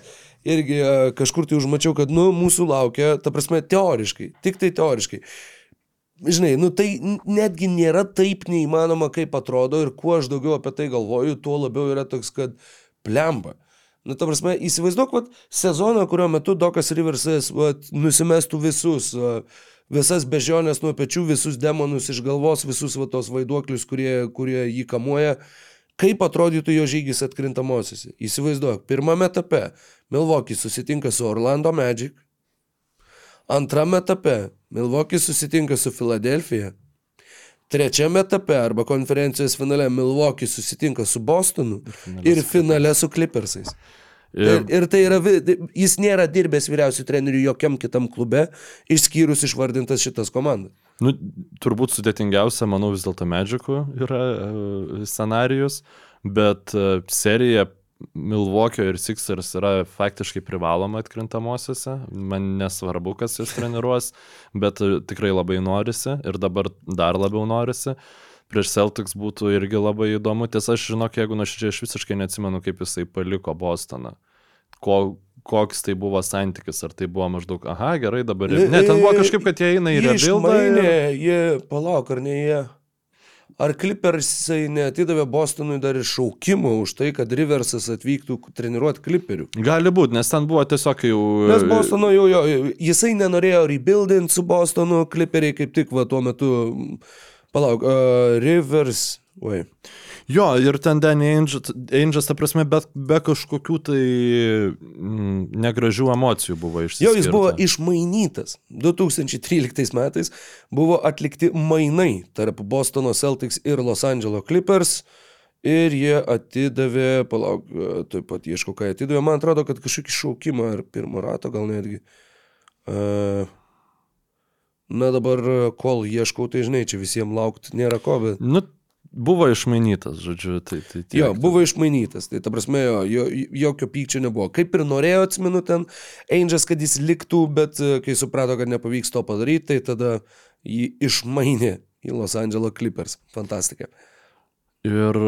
irgi uh, kažkur tai užmačiau, kad, nu, mūsų laukia, ta prasme, teoriškai, tik tai teoriškai. Žinai, nu tai netgi nėra taip neįmanoma, kaip atrodo ir kuo aš daugiau apie tai galvoju, tuo labiau yra toks, kad plemba. Nu, ta prasme, įsivaizduok, vat, sezoną, kurio metu Dokas Riversas vat, nusimestų visus, visas bežionės nuo pečių, visus demonus iš galvos, visus va, tos vaiduoklius, kurie, kurie jį kamuoja. Kaip atrodytų jo žygis atkrintamosiose? Įsivaizduok, pirmame etape Milwaukee susitinka su Orlando Magic, antrame etape Milwaukee susitinka su Filadelfija, trečiame etape arba konferencijos finale Milwaukee susitinka su Bostonu ir finale su Clippersais. Ir, Ir, tai yra, jis nėra dirbęs vyriausių trenerių jokiam kitam klube, išskyrus išvardintas šitas komandas. Nu, turbūt sudėtingiausia, manau, vis dėlto Magicų yra e, scenarijus, bet e, serija Milwaukee ir Sixers yra faktiškai privaloma atkrintamosiose. Man nesvarbu, kas jas treniruos, bet e, tikrai labai norisi ir dabar dar labiau norisi. Prieš Celtics būtų irgi labai įdomu. Tiesa, aš žinok, jeigu nuoširdžiai, aš visiškai neatsimenu, kaip jisai paliko Bostoną. Ko, koks tai buvo santykis, ar tai buvo maždaug, aha, gerai, dabar. ir- Ne, ten buvo kažkaip, kad jie eina į rebuildą. išmainė, ir- jie, palauk, ar ne jie. Ar Clippersai neatidavė Bostonui dar ir šaukimą už tai, kad Riversas atvyktų treniruoti Clipperių? Gali būti, nes ten buvo tiesiog jau... Nes Bostono jau, jo, jisai nenorėjo rebuildinti su Bostonu, Clipperiai kaip tik va tuo metu, palauk, uh, Rivers, oi. Jo, ir ten Danny Ainges ta prasme, bet be kažkokių tai mm, negražių emocijų buvo išsiskirta. Jo, jis buvo išmainytas. 2013 metais buvo atlikti mainai tarp Bostono Celtics ir Los Angeles Clippers. Ir jie atidavė, palauk, e, taip pat ieško, ką atidavė, man atrodo, kad kažkokį šaukimą ar pirmo rato gal netgi. Uh, na dabar, kol ieškau, tai žinai, čia visiems laukti nėra ko, bet... Nu, buvo išmainytas, žodžiu, tai... tai tiek. Jo, buvo išmainytas, tai ta prasme, jo, jo, jokio pykčio nebuvo. Kaip ir norėjo, atsimenu ten, Angels, kad jis liktų, bet e, kai suprato, kad nepavyks to padaryti, tai tada jį išmainė į Los Angeles Clippers. Fantastika. Ir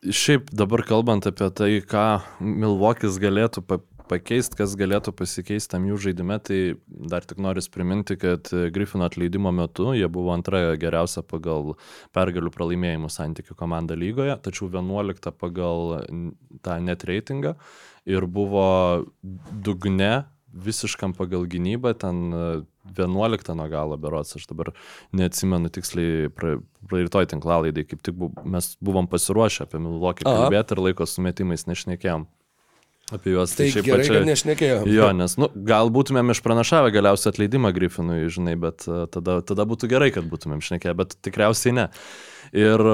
šiaip dabar kalbant apie tai, ką Milvokis galėtų pakeisti, kas galėtų pasikeisti tam jų žaidime, tai dar tik noriu priminti, kad Griffino atleidimo metu jie buvo antra geriausia pagal pergalių pralaimėjimų santykių komanda lygoje, tačiau 11 pagal tą net reitingą ir buvo dugne visiškam pagal gynybą, ten e, 11 nuo galo berots, aš dabar neatsimenu tiksliai, pra- praeitoj tinklalaidai, kaip tik bu, mes buvom pasiruošę apie Milvokį kalbėti ir laiko sumetimais nešnekėjom apie juos. Tai šiaip gerai, pačia- kad nešnekėjo. Jo, nes, nu, gal būtumėm išpranašavę galiausiai atleidimą Griffinui, žinai, bet e, tada, tada būtų gerai, kad būtumėm šnekėję, bet tikriausiai ne. Ir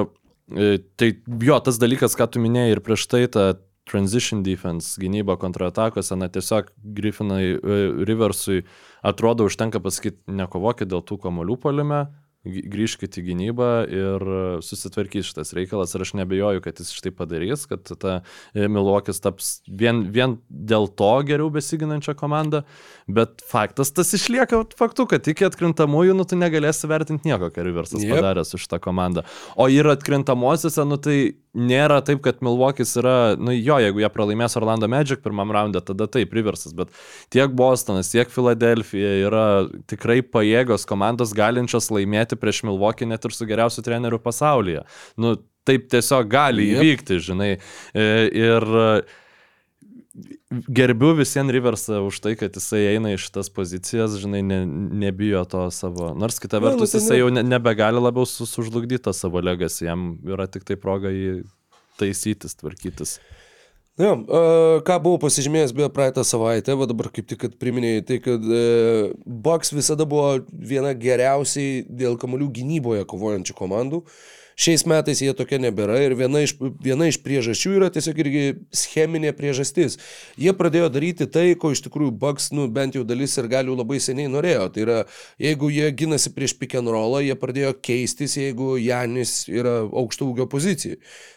e, tai jo, tas dalykas, ką tu minėjai ir prieš tai, ta transition defense, gynyba kontratakose, na tiesiog Griffinai, e, Riversui atrodo užtenka pasakyti, nekovokit dėl tų kamolių polime, gy- grįžkit į gynybą ir susitvarkys šitas reikalas ir aš nebejoju, kad jis štai padarys, kad ta e, Milvokis taps vien, vien dėl to geriau besiginančią komandą, bet faktas tas išlieka faktu, kad iki atkrintamųjų, nu, tu negalėsi vertinti nieko, ką Riversas yep. padarė su šitą komandą. O ir atkrintamosiose, nu, tai nėra taip, kad Milvokis yra, nu jo, jeigu jie pralaimės Orlando Magic pirmam raundą, tada taip, priversas, bet tiek Bostonas, tiek Filadelfija yra tikrai pajėgos komandos galinčios laimėti prieš Milvokį net ir su geriausiu treneriu pasaulyje. Nu, taip tiesiog gali Jep. įvykti, žinai. E, Ir gerbiu visiems Riversą už tai, kad jisai eina iš šitas pozicijas, žinai, ne, nebijo to savo. Nors kita Ne, nu vertus, tai jisai ne. jau ne, nebegali labiau su- sužlugdyti tą savo legasį, jam yra tik tai proga jį taisytis, tvarkytis. Jo, e, ką buvau pasižymėjęs beje praeitą savaitę, va dabar kaip tik priminėjai, tai kad e, Bucks visada buvo viena geriausiai dėl kamolių gynyboje kovojančių komandų. Šiais metais jie tokia nebėra ir viena iš, viena iš priežasčių yra tiesiog irgi scheminė priežastis. Jie pradėjo daryti tai, ko iš tikrųjų Bucks, nu bent jau dalis ir galių labai seniai norėjo. Tai yra, jeigu jie ginasi prieš pick and rollą, jie pradėjo keistis, jeigu Janis yra aukšto ūgio pozicijai.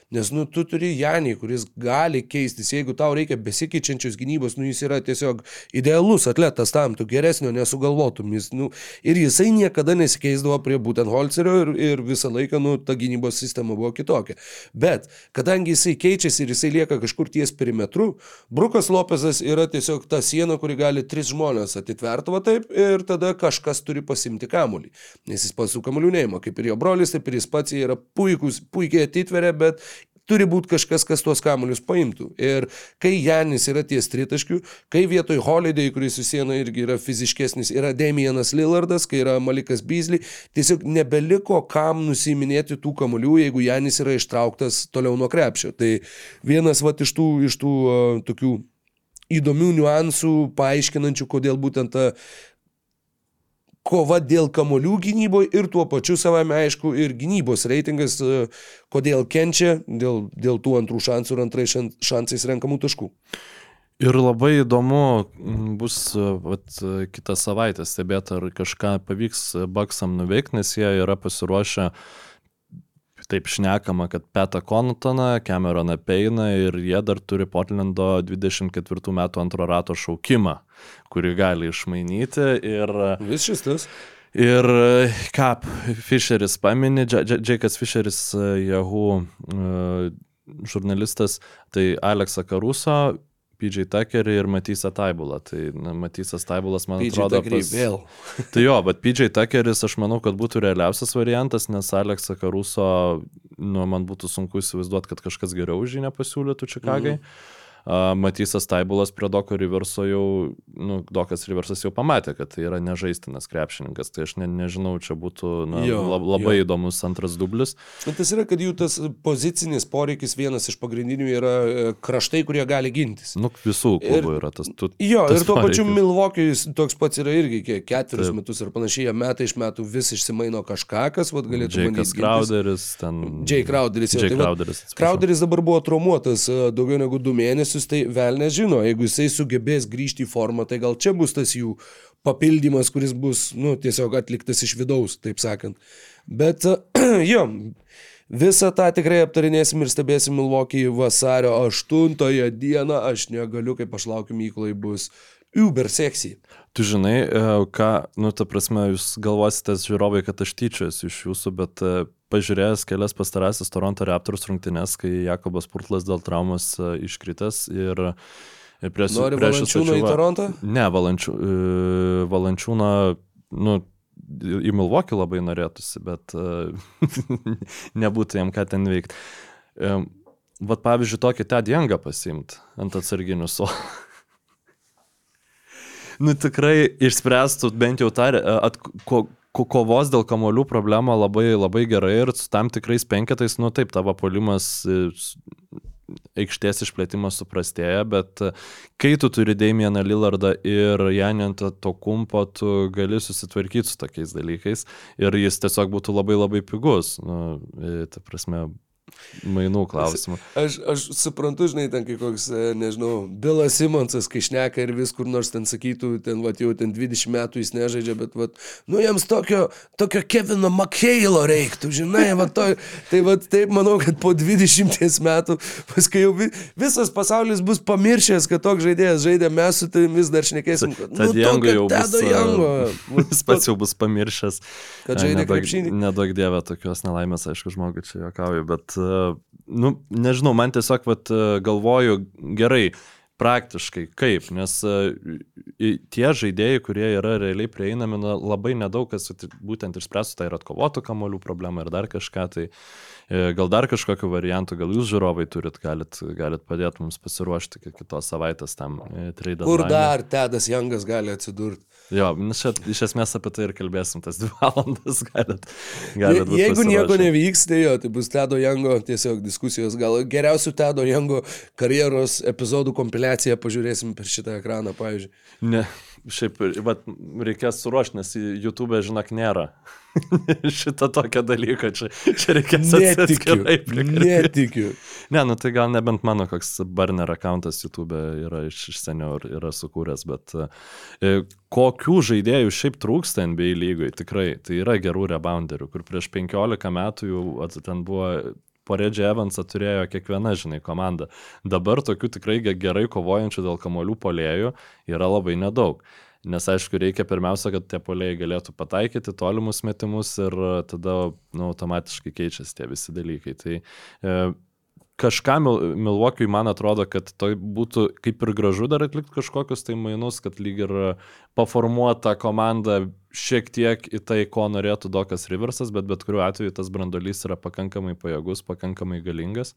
Nes, nu, tu turi Janį, kuris gali keistis. Jeigu tau reikia besikeičiančios gynybos, nu, jis yra tiesiog idealus atletas tam, tu geresnio nesugalvotum. Jis, nu, ir jisai niekada nesikeisdavo prie būtent Holcerio ir, ir visą laiką, nu, ta gynybos sistema buvo kitokia. Bet, kadangi jisai keičiasi ir jisai lieka kažkur ties perimetru, Brukas Lopezas yra tiesiog ta siena, kuri gali tris žmonės atitverti va taip ir tada kažkas turi pasimti kamuolį. Nes jis pats su kamuoliu neima, kaip ir jo brolis, taip ir jis pats yra puikus, puikiai atitveria, bet turi būti kažkas, kas tuos kamuolius paimtų. Ir kai Janis yra ties tritaškių, kai vietoj Holiday, kuris su siena irgi yra fiziškesnis, yra Damianas Lillardas, kai yra Malikas Beasley, tiesiog nebeliko kam nusiminėti tų kamuolių, jeigu Janis yra ištrauktas toliau nuo krepšio. Tai vienas vat, iš tų, iš tų uh, tokių įdomių niuansų, paaiškinančių, kodėl būtent ta kova dėl kamolių gynyboje ir tuo pačiu savame aišku ir gynybos reitingas, e, kodėl kenčia dėl, dėl tų antrų šansų ir antrais šan- šansais renkamų taškų. Ir labai įdomu bus e, vat, e, kitą savaitę stebėti, ar kažką pavyks Baksam nuveikti, nes jie yra pasiruošę, taip šnekama, kad Petą Kontoną, Cameroną Peiną ir jie dar turi Portlando 24 metų antro rato šaukimą, kurį gali išmainyti. Ir, Vis šis tas. ir e, ką Fisheris paminė, Dž- Dž- Džekas Fisheris, e, Yahoo e, žurnalistas, tai Aleksą Karuso, PJ Tuckerį ir Matysą Taibulą. Tai na, Matysas Taibulas, man PJ atrodo, Tuckerį vėl. Tai jo, bet PJ Tuckeris aš manau, kad būtų realiausias variantas, nes Aleksą Karuso, nu, man būtų sunku įsivaizduoti, kad kažkas geriau už jį nepasiūlytų Čikagai. Mhm. Matysas Taibulas prie Doko Riverso jau, nu, Dokas Riversas jau pamatė, kad tai yra nežaistinas krepšininkas. Tai aš ne, nežinau, čia būtų na, Jo, lab, labai jo. įdomus antras dublis. Bet tas yra, kad jų tas pozicinis poreikis vienas iš pagrindinių yra e, kraštai, kurie gali gintis. Nu, visų klubų yra tas. Tu, Jo, tas ir tuo pačiu. Milvokijus toks pats yra irgi ketverius metus ir panašiai, metai iš metų vis išsimaino kažką, kas vat, galėtų Džekas bandyti gintis. Crowderis, ten. Jay Crowderis, jo, Jay tai vat Crowderis. Crowderis dabar buvo traumuotas e, daugiau negu du mėnesius, tai vėl nežino, jeigu jisai sugebės grįžti į formą, tai gal čia bus tas jų papildymas, kuris bus, nu, tiesiog atliktas iš vidaus, taip sakant. Bet, jo, visą tą tikrai aptarinėsim ir stebėsim Milvokį vasario 8 dieną, aš negaliu, kaip aš laukiu myklai, bus uber seksy. Tu žinai, e, ką, nu, ta prasme, jūs galvosite, žiūrovai, kad aš tyčiuosi iš jūsų, bet e, pažiūrėjęs kelias pastarasis Toronto Raptors rungtynes, kai Jakobas Purtlas dėl traumos e, iškritęs ir, ir prieš... Nori prieš valančiūną į Torontą? Ne, valančių, e, valančiūną, nu, į Milvokį labai norėtųsi, bet e, nebūtų jam ką ten veikti. Vat pavyzdžiui, tokį tą diengą pasimti ant atsarginių suolų. nu tikrai išspręstų bent jau tą at, ko, kovos dėl kamolių problemą labai, labai gerai ir su tam tikrais penketais, nu taip, tavo polimas e, aikštės išplėtimas suprastėja, bet e, kai tu turi Damieną Lillardą ir Janintą to kumpo, tu gali susitvarkyti su tokiais dalykais ir jis tiesiog būtų labai labai pigus. Nu, ta prasme, mainų klausimų. Aš, aš suprantu, žinai, ten kai koks, e, nežinau, Bilas Simonsas, kai šneka ir vis kur nors ten sakytų, ten, va, jau ten 20 metų jis nežaidžia, bet, va, nu, jiems tokio, tokio Kevino McHale'o reiktų, žinai, va, to, tai, va, taip manau, kad po 20 metų, paskui jau vi, visas pasaulis bus pamiršęs, kad toks žaidėjas žaidė, mes su tavim vis dar šnekėsim, kad, Tad nu, Jango jau bus. Tedo e, Jango. Jis pats jau bus pamiršęs. Kad žaidė krepšinį. Nedaug dievė tokios nelaimės, aišku, žmogui čia juokauju, bet nu, nežinau, man tiesiog vat, uh, galvoju gerai, praktiškai kaip, nes uh, tie žaidėjai, kurie yra realiai prieinami, na, labai nedaug kas būtent išspręstų tą ir atkovotų kamolių problemą ir dar kažką, tai gal dar kažkokiu variantu, gal jūs žiūrovai turit, galit, galit padėti mums pasiruošti kitos savaitės tam trade. Kur dar Tedas Jangas gali atsidurti? Jo, nu, čia iš esmės apie tai ir kalbėsim tas dvi valandas, galit. galit Je, jeigu nieko nevyks, tai jo, tai bus Tedo Jango tiesiog diskusijos, gal geriausių Tedo Jango karjeros epizodų kompiliaciją pažiūrėsim per šitą ekraną, pavyzdžiui. Ne, šiaip, vat, reikės suruošti, nes YouTube, žinok, nėra. Šitą tokią dalyką čia, čia reikės netikiu. Netikiu. Ne, nu tai gal nebent mano koks burner accountas YouTube yra iš, iš seniau ir yra sukūręs, bet e, kokių žaidėjų šiaip trūksta NBA lygoj, tikrai, tai yra gerų rebounderių, kur prieš 15 metų jau ten buvo po Redži Evansą turėjo kiekviena, žinai, komanda. Dabar tokių tikrai gerai kovojančių dėl kamolių polėjų yra labai nedaug. Nes aišku, reikia pirmiausia, kad tie poliai galėtų pataikyti tolimus metimus ir tada nu, automatiškai keičiasi tie visi dalykai. Tai e, kažką Milvokiui man atrodo, kad tai būtų kaip ir gražu dar atlikti kažkokius tai mainus, kad lyg ir paformuota komanda šiek tiek į tai, ko norėtų Dokas Riversas, bet bet kuriuo atveju tas brandolys yra pakankamai pajėgus, pakankamai galingas.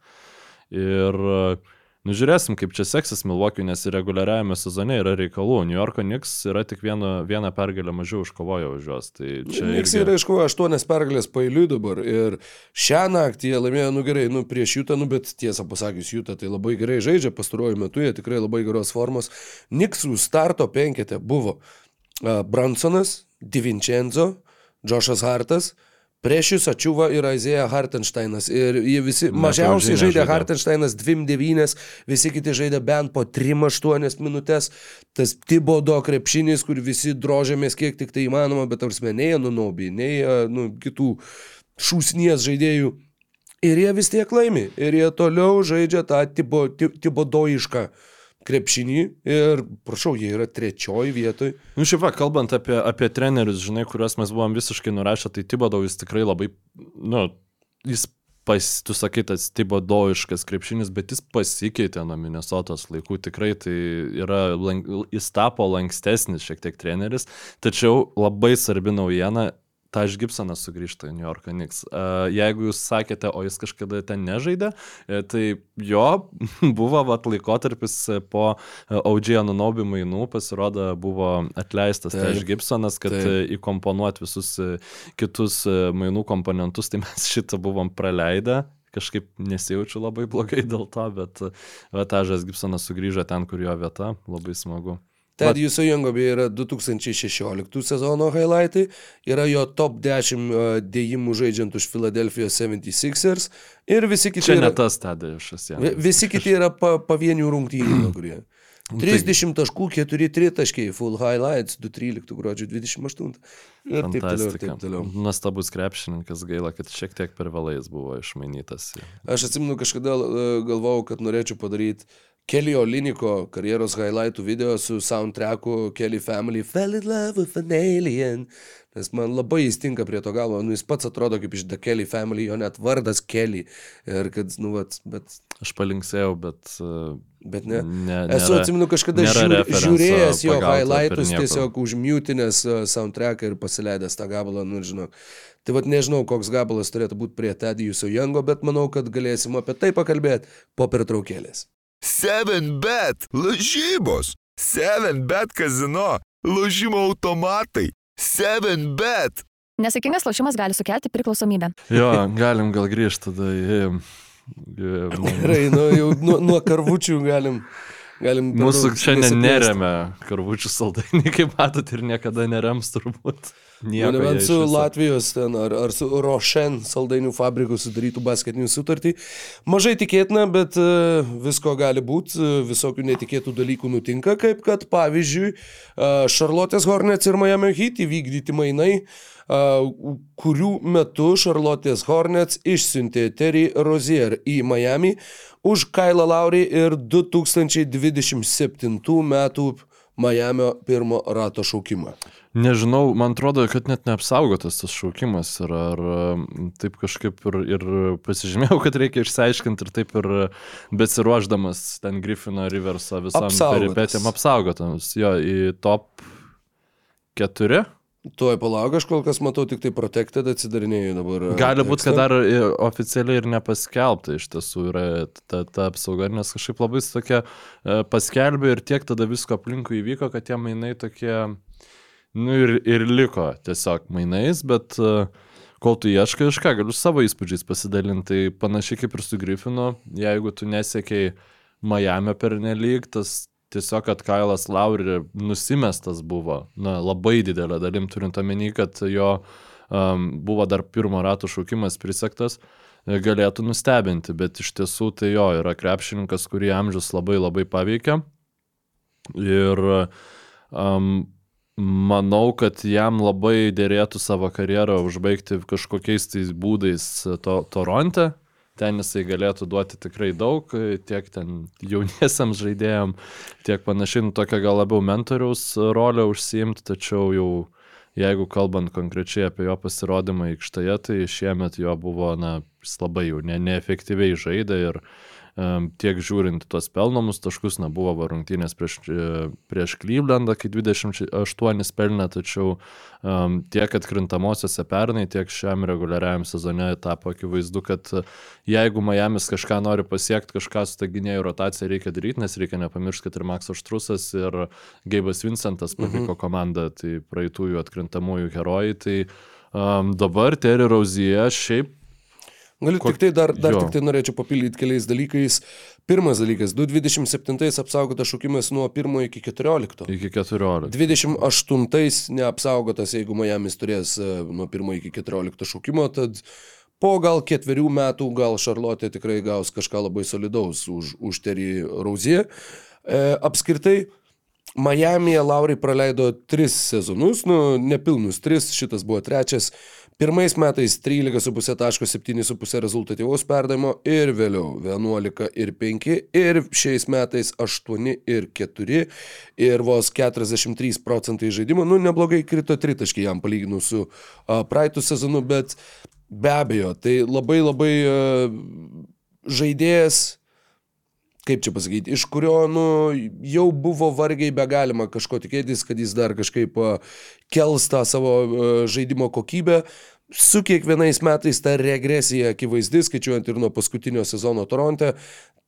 Ir uh, Nu, žiūrėsim, kaip čia seksis Milvokiui, nes reguliariajame sezone yra reikalų. New Yorko Knicks yra tik vieną, vieną pergalę mažiau iškovoję už juos. Tai Knicks irgi... yra iškovoję aštuonias pergalės pailiui dabar. Ir šią naktį jie laimėjo, nu gerai, nu prieš Jutą, nu bet tiesą pasakius, Jutą tai labai gerai žaidžia, pastaruoju metu jie tikrai labai geros formos. Knicksų starto penkete buvo Bransonas, Divincenzo, Joshas Hartas, Prieš jūs ačiūva ir Aizėja Hartensteinas. Ir jie visi Na, mažiausiai žaidė, žaidė Hartensteinas 2-9, visi kiti žaidė bent po 3-8 minutės. Tas Tibodo krepšinis, kur visi drožėmės kiek tik tai įmanoma, bet tarsi nei Anunobi, nei nu, kitų šūsnies žaidėjų. Ir jie vis tiek laimi. Ir jie toliau žaidžia tą tibo, tibodoišką. Tibo krepšinį ir, prašau, jie yra trečioji vietoj. Nu, šiaip, kalbant apie, apie trenerius, žinai, kuriuos mes buvom visiškai nurašę, tai Tibodau jis tikrai labai, nu, jis pas, tu sakai, tas tibodoiškas krepšinis, bet jis pasikeitė nuo Minnesotos laikų, tikrai tai yra, jis tapo lankstesnis šiek tiek treneris, tačiau labai svarbi naujiena, Taž Gibsonas sugrįžta į New York Knicks. Jeigu jūs sakėte, o jis kažkada ten nežaidė, e, tai jo buvo vat, laikotarpis po Audžė Anunobi mainų, pasirodo, buvo atleistas Taž Gibsonas, kad taip. įkomponuot visus e, kitus e, mainų komponentus, tai mes šitą buvom praleidę kažkaip nesijaučiu labai blogai dėl to, bet Tažas Gibsonas sugrįžo ten, kur jo vieta, labai smagu. Ted Jūsų Jangobi yra 2016 sezono highlightai, yra jo top 10 dėjimų žaidžiant už Philadelphia 76ers ir visi kiti... Čia yra, ne tas Tedėjušas, ja. Visi kiti yra pa, pavienių rungtynių, kurie. 30 taškų, 4 tritaškiai, full highlights, 213 gruodžio 28. Ir taip toliau, ir taip toliau. Nuostabus krepšininkas, gaila, kad šiek tiek per vėlais buvo išmainytas. Aš atsimenu, kažkada galvojau, kad norėčiau padaryti Kelly Oliniko karjeros highlightų video su soundtracku Kelly Family Fell in Love with an Alien. Nes man labai jis tinka prie to galo, nu, jis pats atrodo kaip iš The Kelly Family, jo net vardas Kelly. Ir kad, nu, vat, bet... Aš palinksėjau, bet... Uh, bet ne. ne Esu, atsimenu, kažkada žiūr, žiūrėjęs jo highlightus, tiesiog užmutinęs uh, soundtracką ir pasileidęs tą gabalą, nu, žinok. Tai vad nežinau, koks gabalas turėtų būti prie Tedijusio Jango, bet manau, kad galėsim apie tai pakalbėti po pertraukėlės. 7bet lažybos, 7bet kazino, lošimo automatai, 7bet. Nesėkmingas lošimas gali sukelti priklausomybę. Jo, galim gal grįžti tada į... Gerai, nu, jau nuo, nuo karvučių galim. Galim Mūsų šiandien neremia karvučių saldainiai, kaip matot, ir niekada nerems turbūt. Nieko, nebent su Latvijos ten ar, ar su Rošen saldainių fabriku sudarytų basketinių sutartį. Mažai tikėtina, bet uh, visko gali būti, uh, visokių netikėtų dalykų nutinka, kaip kad pavyzdžiui Šarlotės uh, Hornets ir Miami Heat įvykdyti mainai, kurių metu Šarlotės Hornets išsiuntė Terry Rozier į Miami už Kailą Laurį ir 2027 metų Miamio pirmo rato šaukimą. Nežinau, man atrodo, kad net neapsaugotas tas šaukimas ir ar taip kažkaip ir, ir pasižymėjau, kad reikia išsiaiškinti ir taip ir besiruoždamas ten Griffino Riverso visam peripetėm apsaugotas. Jo, į top 4. Tuoj palauk, aš kol kas matau tik tai Protected atsidarinėjau dabar. e, Gali būti, kad dar i, oficialiai ir nepaskelbta iš tiesų yra ta, ta apsauga, nes kažkaip labai tokia e, paskelbė ir tiek tada visko aplinkui įvyko, kad tie mainai tokie, nu ir, ir liko tiesiog mainais, bet e, kol tu ieškai, aš ką galiu savo įspūdžiais pasidalinti, tai panašiai kaip ir su Griffinu, jeigu tu nesiekiai Miami per nelik, tas tiesiog, kad Kailas Lauri nusimestas buvo, na, labai didelė dalim turint omeny, kad jo um, buvo dar pirmo rato šaukimas prisektas, galėtų nustebinti, bet iš tiesų tai jo yra krepšininkas, kurį amžius labai labai paveikia. Ir um, manau, kad jam labai dėrėtų savo karjerą užbaigti kažkokiais tais būdais to, Toronte. Ten jisai galėtų duoti tikrai daug, tiek ten jauniesiams žaidėjams, tiek panašiai, nu, tokia gal labiau mentoriaus rolę užsiimti, tačiau jau jeigu kalbant konkrečiai apie jo pasirodymą aikštėje, tai šiemet jo buvo, na, jis labai jau ne, neefektyviai žaidė ir um, tiek žiūrint tuos pelnomus taškus, na, buvo va rungtynės prieš, e, prieš Klyvlendą, kai 28 pelnė, tačiau um, tiek atkrintamosiose pernai, tiek šiam reguliariajam sezone tapo akivaizdu, kad e, jeigu Miami's kažką nori pasiekti, kažką su ta gynėjų rotacija reikia daryti, nes reikia nepamiršti, kad ir Maksas Štrusas ir Geibas Vincentas paliko mhm. komandą, tai praeitųjų atkrintamųjų herojai, tai um, dabar Terry Rozier šiaip Galiu Ko- tik tai dar, dar jo. tik tai norėčiau papildyti keliais dalykais. Pirmas dalykas, 227 apsaugotas šaukimas nuo 1 iki 14. iki 14. 28 neapsaugotas, jeigu Miami's turės e, nuo 1 iki 14 šaukimo, tad po gal ketverių metų gal Šarlotė tikrai gaus kažką labai solidaus už, už Terį Rauzier. E, apskritai, Miami'e Laurai praleido tris sezonus, nu, nepilnus tris, šitas buvo trečias. Pirmais metais 13,5 taško 7,5 rezultatyvaus perdavimo ir vėliau 11 ir 5 ir šiais metais 8 ir 4 ir vos 43 procentai žaidimo. Nu, neblogai krito tritaškiai jam palyginus su a, praeitų sezonu, bet be abejo, tai labai labai a, žaidėjas kaip čia pasakyti, iš kurio, nu, jau buvo vargiai be galima kažko tikėtis, kad jis dar kažkaip kels tą savo žaidimo kokybę. Su kiekvienais metais ta regresija akivaizdi, skaičiuojant ir nuo paskutinio sezono Toronte.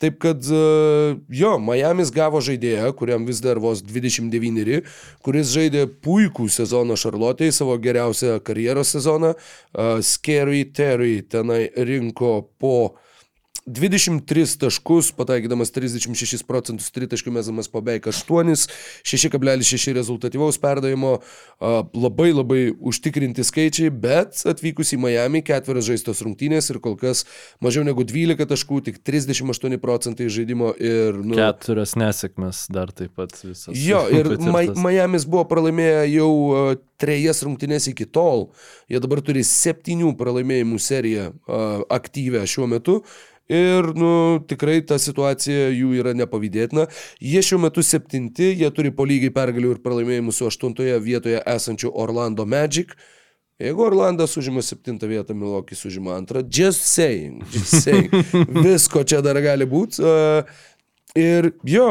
Taip kad jo, Miami's gavo žaidėją, kuriam vis dar vos 29, kuris žaidė puikų sezoną Šarlotėje, savo geriausią karjeros sezoną. Scary Terry tenai rinko po 23 taškus, pataikydamas 36 procentus tritaškių mesamas po beveik 8, 6,6 rezultatyvaus perdavimo, labai labai užtikrinti skaičiai, bet atvykus į Miami ketverios žaistos rungtynės ir kol kas mažiau negu 12 taškų, tik 38 procentai žaidimo ir... Nu, Keturios nesėkmės dar taip pat visas. Jo, ir Ma. Miami's buvo pralaimėję jau trejas rungtynės iki tol. Jie dabar turi septynių pralaimėjimų seriją aktyvę šiuo metu. Ir, nu, tikrai ta situacija jų yra nepavydėtina. Jie šiuo metu septinti, jie turi po lygiai pergalių ir pralaimėjimų su aštuntoje vietoje esančiu Orlando Magic. Jeigu Orlandas užima septintą vietą, Milokis užima antrą. Just saying, just saying. Visko čia dar gali būti. Uh, ir jo,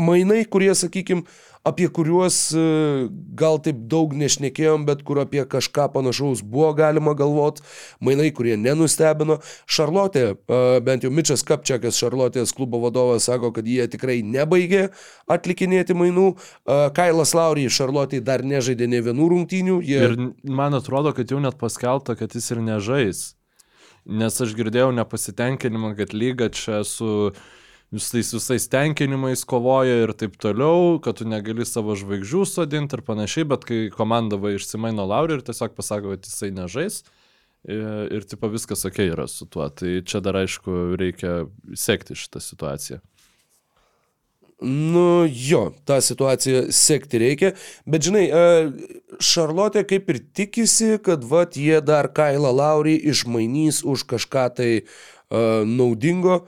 mainai, kurie, sakykime, apie kuriuos e, gal taip daug nešnekėjom, bet kur apie kažką panašaus buvo galima galvoti, mainai, kurie nenustebino. Šarlotė, e, bent jau Mičas Kapčiakas, Šarlotės klubo vadovas, sako, kad jie tikrai nebaigė atlikinėti mainų. E, Kailas Laurį Šarlotė dar nežaidė ne vienų rungtynių. Jie... Ir man atrodo, kad jau net paskelbta, kad jis ir nežais. Nes aš girdėjau nepasitenkinimą, kad lyga čia su visais, visais tenkinimais kovoja ir taip toliau, kad tu negali savo žvaigždžių sodinti ir panašiai, bet kai komanda va išsimaino Laurį ir tiesiog pasako, kad jisai nežais. Ir, ir tipo viskas ok yra su tuo. Tai čia dar aišku reikia sekti šitą situaciją. Nu jo, tą situaciją sekti reikia, bet žinai, e, Šarlotė kaip ir tikisi, kad vat jie dar Kailą Laurį išmainys už kažką tai uh, naudingo.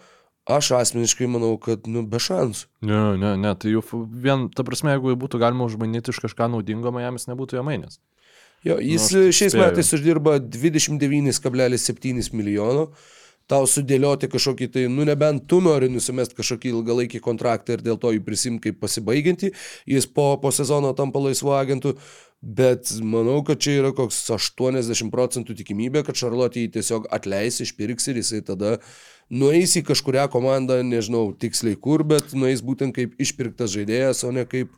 Aš asmeniškai manau, kad, nu, be šansų. Ne, ne, ne, tai jau vien, ta prasme, jeigu būtų galima užmanyti iš kažką naudingo, Miamis nebūtų jo mainęs. Jo, jis Nu, šiais spėju. metais uždirba 29,7 milijono. Tau sudėlioti kažkokį tai, nu nebent tu nori nusimesti kažkokį ilgalaikį kontraktą ir dėl to jį prisimti kaip pasibaigiantį, jis po, po sezono tampa laisvu agentu, bet manau, kad čia yra koks 80 procentų tikimybė, kad Šarlotė jį tiesiog atleis, išpirks ir jisai tada nueis į kažkurią komandą, nežinau tiksliai kur, bet nueis būtent kaip išpirktas žaidėjas, o ne kaip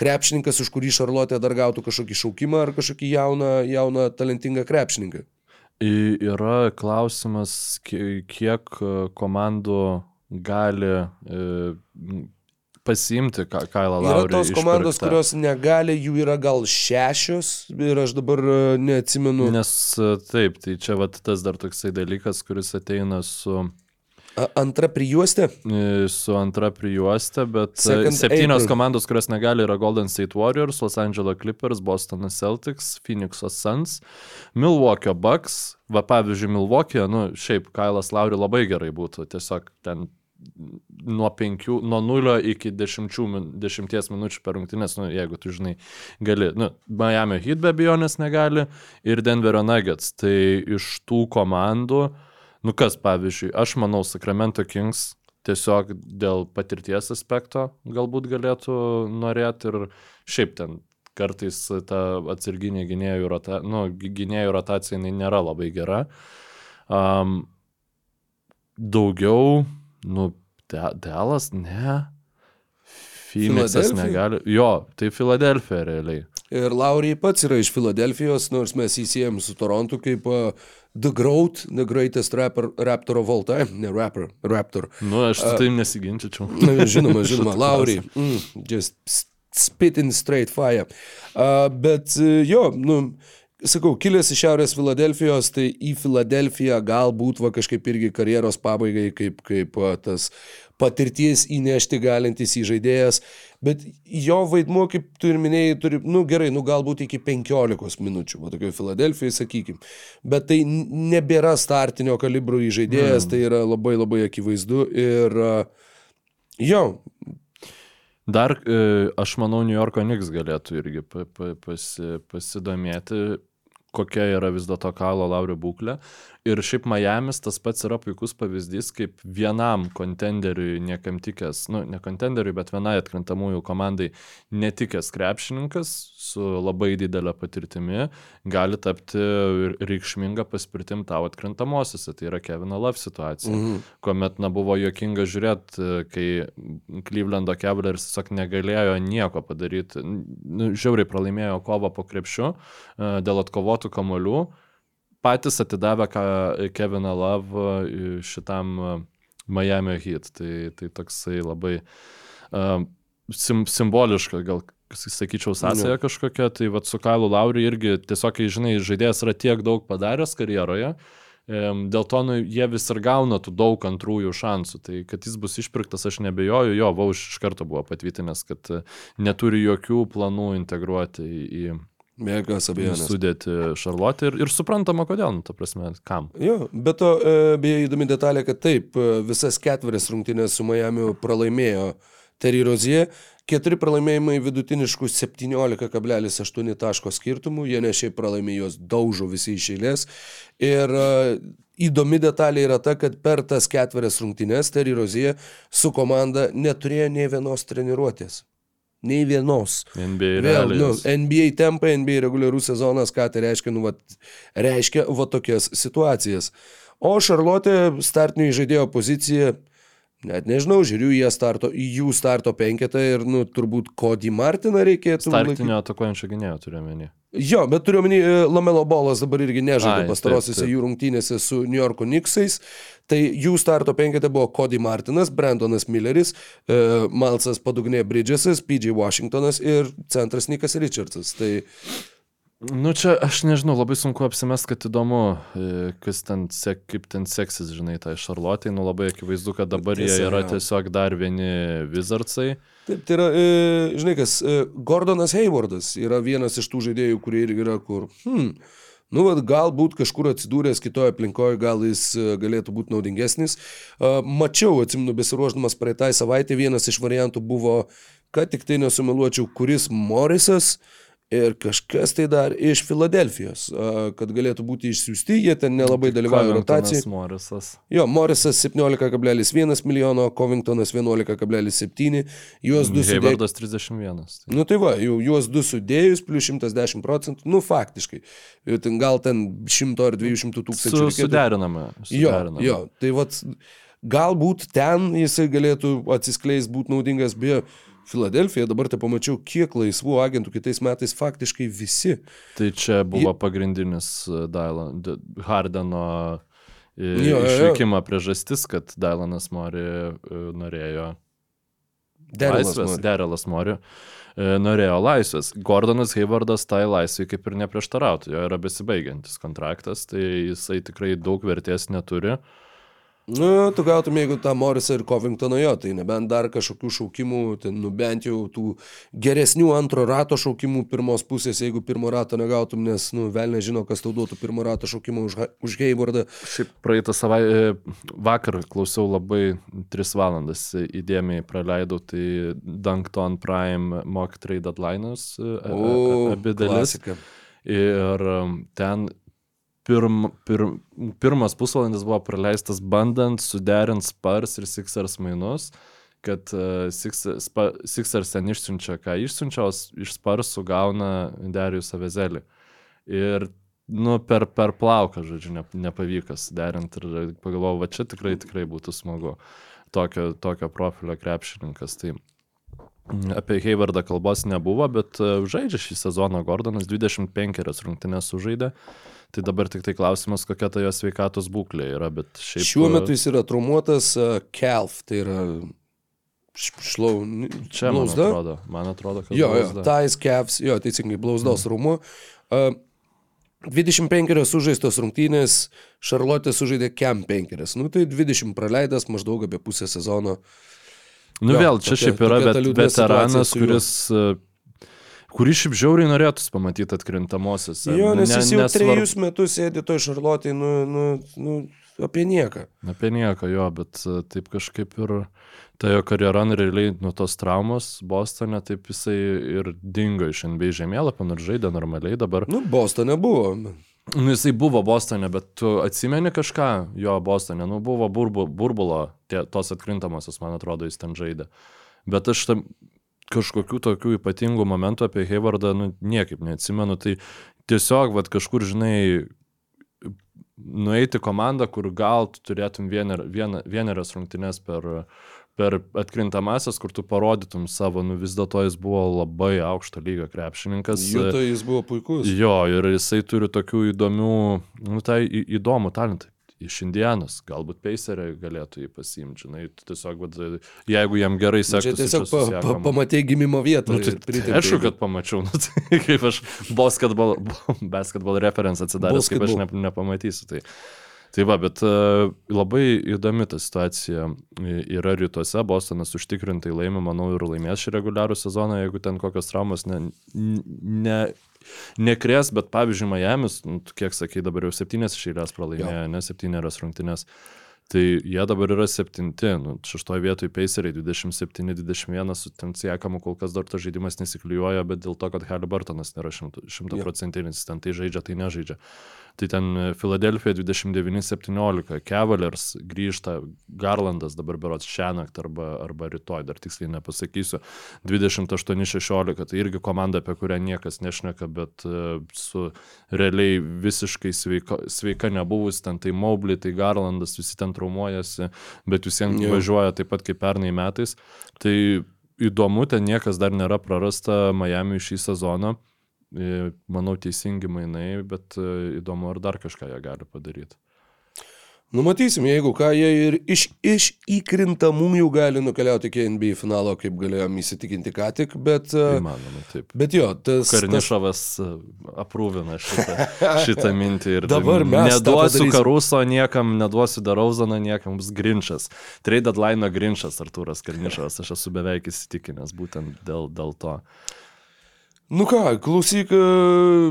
krepšininkas, už kurį Šarlotė dar gautų kažkokį šaukimą ar kažkokį jauną, jauną talentingą krepšininką. Yra klausimas, ki- kiek e, komandų gali e, pasiimti Ka- Kailą Yra Laurį. tos komandos, išpirktą. kurios negali, jų yra gal šešios ir aš dabar e, neatsimenu. Nes taip, tai čia vat tas dar toksai dalykas, kuris ateina su, A- Antra prijuostė. e, su antra prijuostė, bet e, Second septynios April. komandos, kurios negali, yra Golden State Warriors, Los Angeles Clippers, Boston Celtics, Phoenix Suns, Milwaukee Bucks. Va pavyzdžiui, Milwaukee, nu šiaip Kailas Lauri labai gerai būtų, tiesiog ten nuo, penkių, nuo 0 iki 10, min, 10 minučių per rungtynės, nu, jeigu tu žinai, gali. Nu, Miami Heat be abejonės negali ir Denverio Nuggets. Tai iš tų komandų, nu kas pavyzdžiui, aš manau Sacramento Kings tiesiog dėl patirties aspekto galbūt galėtų norėti ir šiaip ten kartais ta atsarginė gynėjų, rota, nu, gy- gynėjų rotacija jinai nėra labai gera. Um, daugiau, nu, De- Delas, ne. Phoenixas negali. Jo, tai Filadelfija realiai. Ir Laurijai pats yra iš Filadelfijos, nors mes įsijėm su Torontu kaip The Growth, The Greatest rapper, Raptor of all time, ne rapper, Raptor. Nu, aš su tai nesiginčičiau. Žinoma, žinoma, Laurijai. Mm, just spit in straight fire. Uh, bet uh, jo, nu, sakau, kilęs iš Šiaurės Filadelfijos, tai į Filadelfiją galbūt va kažkaip irgi karjeros pabaigai, kaip, kaip tas patirties įnešti galintis į žaidėjas, bet jo vaidmuo, kaip tu ir minėjai, turi, nu gerai, nu galbūt iki 15 minučių, va tokioje Filadelfijoje, sakykim, bet tai nebėra startinio kalibro į žaidėjas, mm. tai yra labai labai akivaizdu ir uh, jo, Dar e, aš manau, New Yorko Knicks galėtų irgi pa, pa, pasi, pasidomėti, kokia yra vis dėlto Kalo Laurio būklė. Ir šiaip Miamis tas pats yra puikus pavyzdys, kaip vienam kontenderiui niekam tikęs, nu, ne kontenderiui, bet vienai atkrintamųjų komandai netikęs krepšininkas su labai didelė patirtimi gali tapti reikšminga paspirtim tau atkrintamosiose. Tai yra Kevino Love situacija, mhm. kuomet na, buvo jokinga žiūrėti, kai Clevelando Cavaliers tiesiog negalėjo nieko padaryti. Nu, žiauriai pralaimėjo kovą po krepšiu e, dėl atkovotų kamolių patys atidavę Keviną Love e, šitam e, Miami Heat. Tai, tai toksai labai uh, sim, simboliška, gal sakyčiau, sąsaja kažkokia. Tai vad su Kailu Lauriu irgi tiesiog, kai žinai, žaidėjas yra tiek daug padaręs karjeroje. Dėl to nu, jie vis ir gauna tų daug antrųjų šansų. Tai kad jis bus išpirktas, aš nebejoju. Jo, Vauš iš karto buvo patvirtinęs, kad neturi jokių planų integruoti į, į be jokios abejonės. sudėti Šarlotę ir, ir suprantama, kodėl, nu, ta prasme, kam. Jo, bet to, e, beje, įdomi detalė, kad taip, e, visas ketverias rungtynės su Miami pralaimėjo Terry Rozie, keturi pralaimėjimai vidutiniškų 17,8 taško skirtumų, jie ne šiaip pralaimėjo, juos daužo visi iš eilės. Ir e, įdomi detalė yra ta, kad per tas ketverias rungtynės Terry Rozie su komanda neturėjo nei vienos treniruotės. Nei vienos. NBA Vėl, nu. NBA tempai, NBA reguliarus sezonas, ką tai reiškia, nu, vat, reiškia va tokias situacijas. O Šarlotė startinio žaidėjo pozicija, net nežinau, žiūriu ją starto, jų starto penketą ir, nu, turbūt Kodį Martiną reikėtų. Startinio atakuojančio gynėjo turiu menį. Jo, bet turiu omeny, e, Lamelo Bolas dabar irgi nežaidė Ai, pastarosiuose jų rungtynėse su New Yorko Knicksais. Tai jų starto penkete buvo Cody Martinas, Brandonas Milleris, e, Malsas Padugnė Bridgesas, PJ Washingtonas ir centras Nikas Richardsas. Tai Nu čia aš nežinau, labai sunku apsimest, kad įdomu, e, kas ten, sek, kaip ten seksis, žinai, tai Šarlotai, nu labai akivaizdu, kad dabar jie Tiesa, yra jo. tiesiog dar vieni Wizardsai. Taip, tai yra, e, žinai kas, e, Gordonas Haywardas yra vienas iš tų žaidėjų, kurie irgi yra kur, hmm, Nu, vat, galbūt kažkur atsidūręs kitoje aplinkoje, gal jis e, galėtų būti naudingesnis. E, Mačiau, atsimnu, besiruoždamas praeitai savaitę, vienas iš variantų buvo, kad tik tai nesumeluočiau, kuris Morisas ir kažkas tai dar iš Filadelfijos, kad galėtų būti išsiųsti, jie ten nelabai dalyvauja rotacijai. Morisas. Jo, Morisas 17,1 milijono, Covingtonas 11,7, juos du sudėjus. Heivardas 31. Tai. Nu tai va, jau juos du sudėjus, plus 110 procentų, nu faktiškai. Ten gal ten 100 ar 200 tūkstančių. Su, reikėtų- suderiname. Jo, suderiname. jo, tai vat, galbūt ten jisai galėtų atsiskleis būti naudingas, beje, Filadelfija, dabar tai pamačiau, kiek laisvų agentų kitais metais faktiškai visi. Tai čia buvo pagrindinis e, Dylan, Hardeno e, Jo, jo, jo. priežastis, kad Dylanas Mori e, norėjo Derilas laisvės, nori. Derelas Mori norėjo laisvės. Gordonas Haywardas tai laisvai kaip ir neprieštarautų, jo yra besibaigiantis kontraktas, tai jisai tikrai daug vertės neturi. Nu, tu gautum, jeigu tą Morisą ir Covingtoną jo, tai nebent dar kažkokių šaukimų, ten, nu bent jau tų geresnių antro rato šaukimų pirmos pusės, jeigu pirmo rato negautum, nes, nu, vėl nežino, kas tau duotų pirmo rato šaukimą už, už Haywardą. Šiaip praeitą savaitę, vakar klausiau labai 3 valandas įdėmiai praleidau, tai Dunkton Prime mock trade deadline'us, e, abi dalis. klasika. Ir ten pirm, pir, pirmas pusvalandis buvo praleistas bandant suderinti Spars ir Sixers mainus, kad uh, Sixers, Spa- Sixers ten išsiunčia, ką išsiunčia, o iš Sparsų gauna Darius Avezelį. Ir nu, per, per plauką, žodžiu, ne, nepavyko suderinti ir pagalvojau, va čia tikrai, tikrai būtų smagu tokio, tokio profilio krepšininkas. Tai mm, apie Haywardą kalbos nebuvo, bet e, žaidžia šį sezoną Gordonas, 25 rungtynės sužaidė. Tai dabar tik tai klausimas, kokia ta jo sveikatos būklė yra, bet šiaip... Šiuo e, metu jis yra traumuotas uh, Kelf, tai yra šlau, Čia man atrodo, man atrodo, kad... Jo, jo, blauzda. Tais Kevs, jo, teisingai, blauzdos mm. rūmų. Uh, 25 sužaistos rungtynės, Šarlotė sužaidė Kem 5. Nu tai 20 praleidęs maždaug apie pusę sezono. Nu Jo, vėl, čia tokia- šiaip yra vet, veteranas, kuris... Kurį šiaip žiauriai norėtųsi pamatyti atkrintamosiose. Jo, nes jis jau nesvarbu- trejus metus sėdi toj Šarlotėje, nu, nu, nu, apie nieką. Apie nieką jo, bet e, taip kažkaip ir ta jo karjera nu, realiai nuo tos traumos Bostone, taip jisai ir dingo iš NBA žemėlapio, nors žaidė normaliai dabar. Nu, Bostone buvo. Nu, jisai buvo Bostone, bet tu atsimeni kažką jo Bostone, nu buvo burbu, burbulo, tie, tos atkrintamosios, man atrodo, jis ten žaidė. Bet aš tam kažkokių tokių ypatingų momentų apie Haywardą nu, niekaip neatsimenu, tai tiesiog, vad kažkur, žinai, nueiti komandą, kur gal tu turėtum viener, viener, vienerias rungtynes per, per atkrintamasias, kur tu parodytum savo, nu vis dėlto jis buvo labai aukšto lygio krepšininkas. Juto jis buvo puikus. Jo, ir jisai turi tokių įdomių, nu tai įdomų talentą. Iš Indianos, galbūt Paceriai galėtų jį pasiimti, žinai, tiesiog, vat, jeigu jam gerai Nu, Čia sektų. tiesiog pa, pa, pamatė gimimo vietą. Nu, tai, aišku, kad pamačiau, nu, tai kaip aš basketball, basketball reference atsidaręs, kaip aš ne, nepamatysiu. Tai, tai va, bet uh, labai įdomi ta situacija yra rytuose, Bostonas užtikrintai laimi, manau, ir laimės šį reguliarų sezoną, jeigu ten kokios traumos ne, ne, nekrės, bet pavyzdžiui, Miami's, nu, kiek sakai, dabar jau septynės iš eilės pralaimėjo, ne septynerios rungtynės. Tai jie dabar yra septinti, nu, šeštoje vietoje Paceriai 27-21, su ten siekamu kol kas dar tas žaidimas nesiklijuoja, bet dėl to, kad Halliburtonas nėra šimtaprocentinis, ten tai žaidžia, tai nežaidžia. Tai ten Filadelfija 29-17, Cavaliers grįžta, Garlandas dabar berots šią naktį arba, arba rytoj, dar tiksliai nepasakysiu, 28-16, tai irgi komanda, apie kurią niekas nešneka, bet e, su realiai visiškai sveika, sveika nebuvus, ten tai Mobley, tai Garlandas, visi ten traumuojasi, bet visiems yeah. važiuoja taip pat kaip pernai metais. Tai įdomu, ten niekas dar nėra prarasta Miami šį sezoną. E, Manau, teisingi mainai, bet e, įdomu, ar dar kažką jie gali padaryti. Numatysim, jeigu ką, jie ir iš, iš įkrintamųjų gali nukeliauti iki NBA finalo, kaip galėjom įsitikinti ką tik, bet, e, Įmanoma, taip. bet jo, tas... tas Karnišovas e, aprūvina šitą, šitą mintį ir Dabar mes neduosiu. Karuso niekam, neduosiu Darauzaną niekam, bus Grinčas. Trade deadline Grinčas Artūras Karnišovas, aš esu beveik įsitikinęs būtent dėl, dėl to. Nu ką, klausyk. e,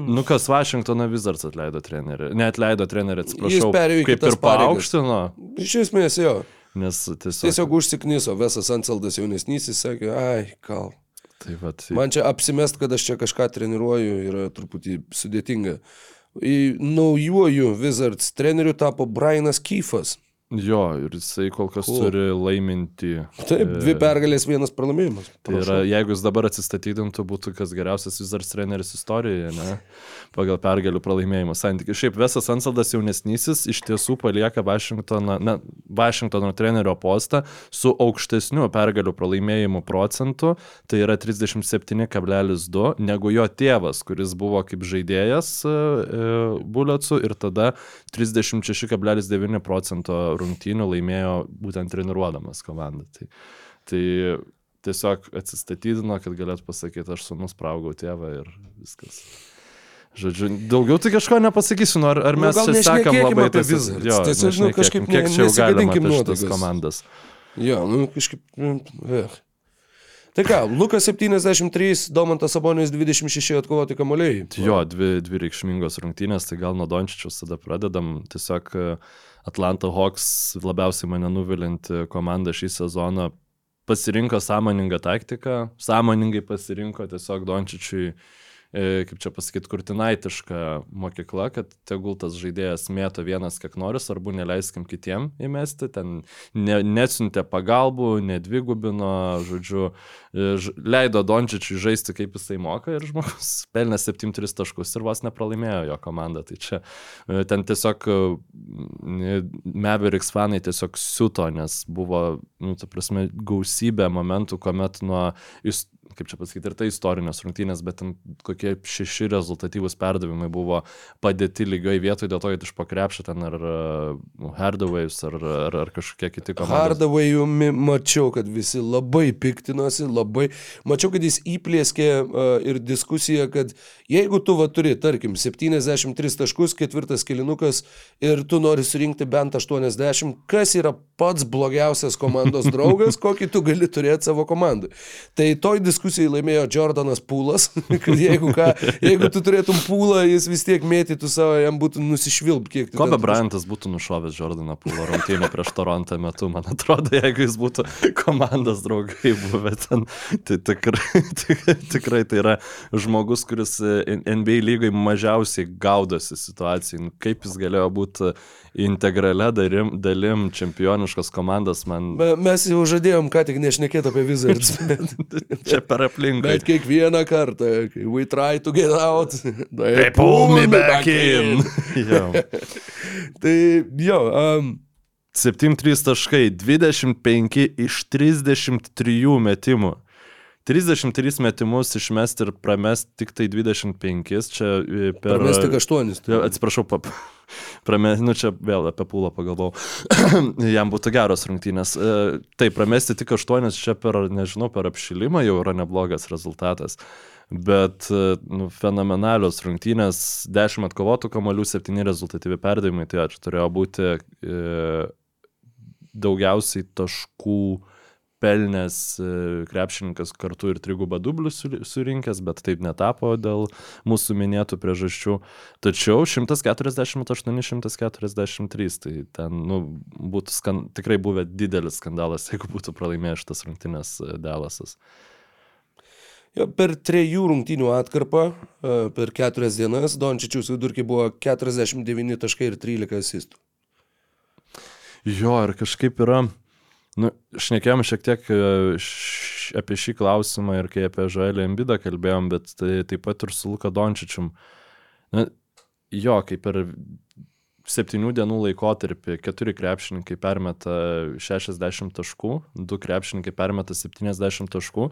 Nu kas, Vašingtono Wizards atleido trenerį. Ne atleido trenerį, Jis atsiprašau. perėjo į kaip ir paaukštino, Iš esmės jo. nes tiesiog... Tiesiog užsikniso, Vesas Anseldas jaunesnysis sakė, ai, gal. Tai vat, Man čia apsimest, kad aš čia kažką treniruoju, yra truputį sudėtinga. Naujuoju Wizards treneriu tapo Brianas Kyfas. Jo, ir jisai kol kas Cool. turi laiminti. Taip, dvi pergalės, vienas pralaimėjimas. Tai yra, jeigu jis dabar atsistatydintų, būtų kas geriausias Wizards treneris istorijoje, ne? Pagal pergalių pralaimėjimo santykių. Šiaip Vesas Ansaldas jaunesnysis iš tiesų palieka Vašingtono, ne, Vašingtono trenerio postą su aukštesniu pergalių pralaimėjimų procentu, tai yra 37,2, negu jo tėvas, kuris buvo kaip žaidėjas e, e, Bulletsų ir tada 36,9 procento rungtynių laimėjo būtent treniruodamas komandą. Tai, tai tiesiog atsistatydino, kad galėtų pasakyti, aš sunus praugau tėvą ir viskas. Žodžiu, daugiau tai kažko nepasakysiu, nu, ar, ar Nu, mes čia sekam labai tas-. Jo, Tiesiog, nu, nešnekėkim, kažkaip kiek čia jau galima nuotaikas. komandas. Jo, nu kažkaip. Eh. Tai ką, Lukas 73, Domantas Sabonis 26 atkovoti kamuoliai. Jo, dvi, dvi reikšmingos rungtynės, tai gal nuo Dončičiaus tada pradedam. Tiesiog e, Atlanta Hawks labiausiai mane nuvilinti komanda šį sezoną pasirinko sąmoningą taktiką, sąmoningai pasirinko tiesiog Dončičiui, e, kaip čia pasakyti, kurtinaitišką mokyklą, kad tegul tas žaidėjas mėto vienas kiek nori, svarbu neleiskim kitiem įmesti, ten ne, nesiuntė pagalbų, nedvigubino, žodžiu, e, ž- leido Dončičiui žaisti kaip jisai moka ir žmogus pelnė 7-3 taškus ir vos nepralaimėjo jo komanda. Tai čia e, ten tiesiog e, Mavericks fanai tiesiog siuto, nes buvo, nu, ta prasme, gausybė momentų, kuomet nuo, is- kaip čia pasakyti, ir tai istorinės rungtynės, bet ten kokie šeši rezultatyvūs perdavimai buvo padėti lygioj vietoje dėl to, kad iš pakrepšio ten ar uh, Hardaways ar, ar, ar kažkokie kiti komandai. Hardaway'u mi- mačiau, kad visi labai piktinosi, labai. Mačiau, kad jis įplėskė uh, ir diskusiją, kad jeigu tu va turi, tarkim, 73 taškus, ketvirtas kilinukas ir tu nori surinkti bent 80, kas yra pats blogiausias komandos draugas, kokį tu gali turėti savo komandai. Tai toj diskusijai laimėjo Jordanas Pūlas, kad jeigu, ką, jeigu tu turėtum pūlą, jis vis tiek mėtytų savo, jam būtų nusišvilp kiek. Kobe Bryantas būtų nušovęs Jordaną Pūlo rungtynę prieš Torontą metu, man atrodo, jeigu jis būtų komandos draugai buvę ten. Tai tikrai, tikrai, tikrai tai yra žmogus, kuris e, NBA lygai mažiausiai gaudosi situacijai. Nu, Kaip jis galėjo būti integrale dalim, dalim čempioniškos komandos, man Me- Mes jau žadėjom, ką tik nešnekėti apie Wizards, bet, čia per aplinką. bet kiekvieną kartą, kai we try to get out, they, pull me back in. Jo. Tai jo, um, 7-3 taškai, 25 iš 33 metimų. 33 metimus išmesti ir pramesti tik tai 25, čia e, per... mes tik aštuonis. Jo, Atsiprašau, pap, pramesti, nu čia vėl apie pūlą pagalvojau. Jam būtų geros rungtynės. E, Taip, pramesti tik 8, čia per, nežinau, per apšilimą jau yra neblogas rezultatas. Bet e, nu, fenomenalios rungtynės, 10 atkovotų kamalių, 7 rezultatyvi perdavimai, tai čia turėjo būti e, daugiausiai taškų pelnęs e, krepšininkas kartu ir trigubą dublių su- surinkęs, bet taip netapo dėl mūsų minėtų priežasčių. Tačiau 148-143, tai ten nu, būtų skan, tikrai buvę didelis skandalas, jeigu būtų pralaimėjęs šitas rungtynės e, Dalasas. Jo, per trejų rungtynių atkarpą, e, per keturias dienas, Dončičius vidurkiai buvo 49 taškai ir 13 asistų. Jo, ir kažkaip yra, nu, šnekėjom šiek tiek e, š, apie šį klausimą ir kai apie Žaelį Embidą kalbėjom, bet tai taip pat ir su Luka Dončičium. Na, jo, kaip per septynių dienų laikotarpį keturi krepšininkai permeta 60 taškų, du krepšininkai permeta 70 taškų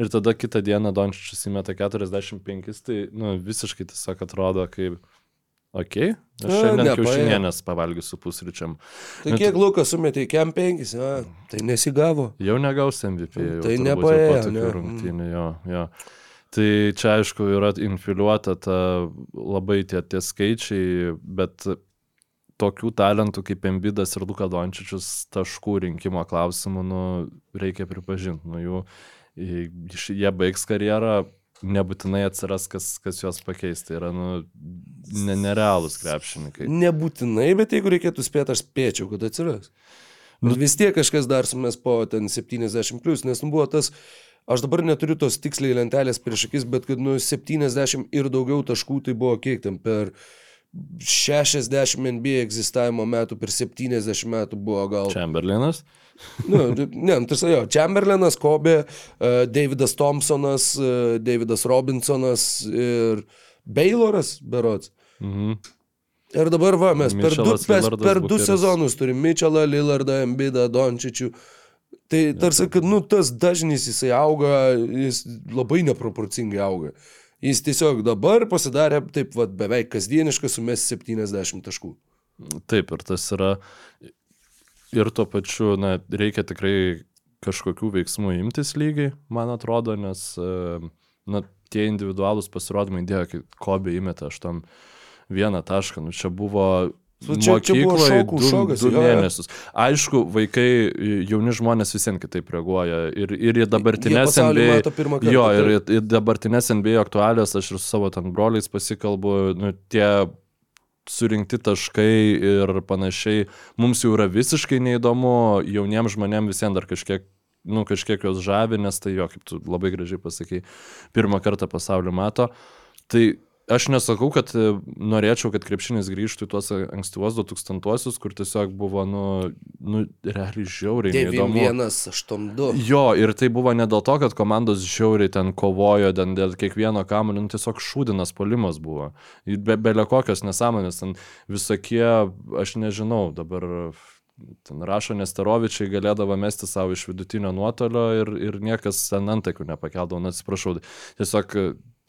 ir tada kitą dieną Dončičius įmeta 45, tai nu, visiškai tiesiog atrodo kaip, okay, aš A, šiandien nepaėjo. kiaušinienės pavalgysiu pusryčiam. Tai Nu, kiek Lukas sumetė, kem 5, a, tai nesigavo. Jau negaus MVP. Jau Tai nepaėjo, ne. rungtynių, jo, jo. Tai čia aišku yra infiliuota ta labai tie, tie skaičiai, bet tokių talentų kaip Embidas ir Luka Dončičius taškų rinkimo klausimų, nu, reikia pripažinti. Nu, jų, jie baigs karjerą nebūtinai atsiras, kas, kas juos pakeis. Tai yra, nu, ne, nerealūs krepšininkai. Nebūtinai, bet jeigu reikėtų spėti, aš spėčiau, kad atsiras. Nu, vis tiek kažkas dar sumės po ten 70 plus, nes nu buvo tas, aš dabar neturiu tos tiksliai lentelės prieš akis, bet kad nu 70 ir daugiau taškų tai buvo kiek ten per 60 NBA egzistavimo metų, per 70 metų buvo gal. Chamberlainas. Nu, ne, nu, tai jo, Chamberlainas, Kobe, uh, Davidas Thompsonas, uh, Davidas Robinsonas ir Bayloras, berots. Mhm. Ir dabar va, mes per du, Mitchellas, mes per du sezonus turim Mitchellą, Lillardą, Embidą, Dončičių. Tai tarsi, kad nu, tas dažnis jisai auga, jis labai neproporcingai auga. Jis tiesiog dabar pasidarė taip va, beveik kasdieniškas sumės 70 taškų. Taip, ir tas yra. Ir tuo pačiu, na, reikia tikrai kažkokių veiksmų imtis lygiai, man atrodo, nes, e, na, tie individualūs pasirodymai, dėjo, kai Kobe įmetė aš tam vieną tašką, nu čia buvo Nu, čia- čia buvo šokų du, šokas, du mėnesius. Aišku, vaikai, jauni žmonės visiems kitaip reaguoja. Ir, ir į dabartinės NBA. Jo, ir į dabartinės NBA aktualios aš ir su savo ten broliais pasikalbu, nu, tie surinkti taškai ir panašiai, mums jau yra visiškai neįdomu, jauniems žmonėms visiems dar kažkiek, nu, kažkiek juos žavi, nes tai jo, kaip tu labai gražiai pasakai, pirmą kartą pasaulio mato. Tai aš nesakau, kad e, norėčiau, kad krepšinis grįžtų į tuos ankstyvos 2000-uosius, kur tiesiog buvo, nu, nu realiai žiauriai neįdomu. 9182. Jo, ir tai buvo ne dėl to, kad komandos žiauriai ten kovojo ten dėl kiekvieno kamuolio, nu, tiesiog šūdinas polimas buvo. Be, belė kokios nesąmonės, ten visokie, aš nežinau, dabar ten rašo Nesterovičiai galėdavo mesti savo iš vidutinio nuotolio ir, ir niekas ten antakių nepakeldavo, nu atsiprašau, tiesiog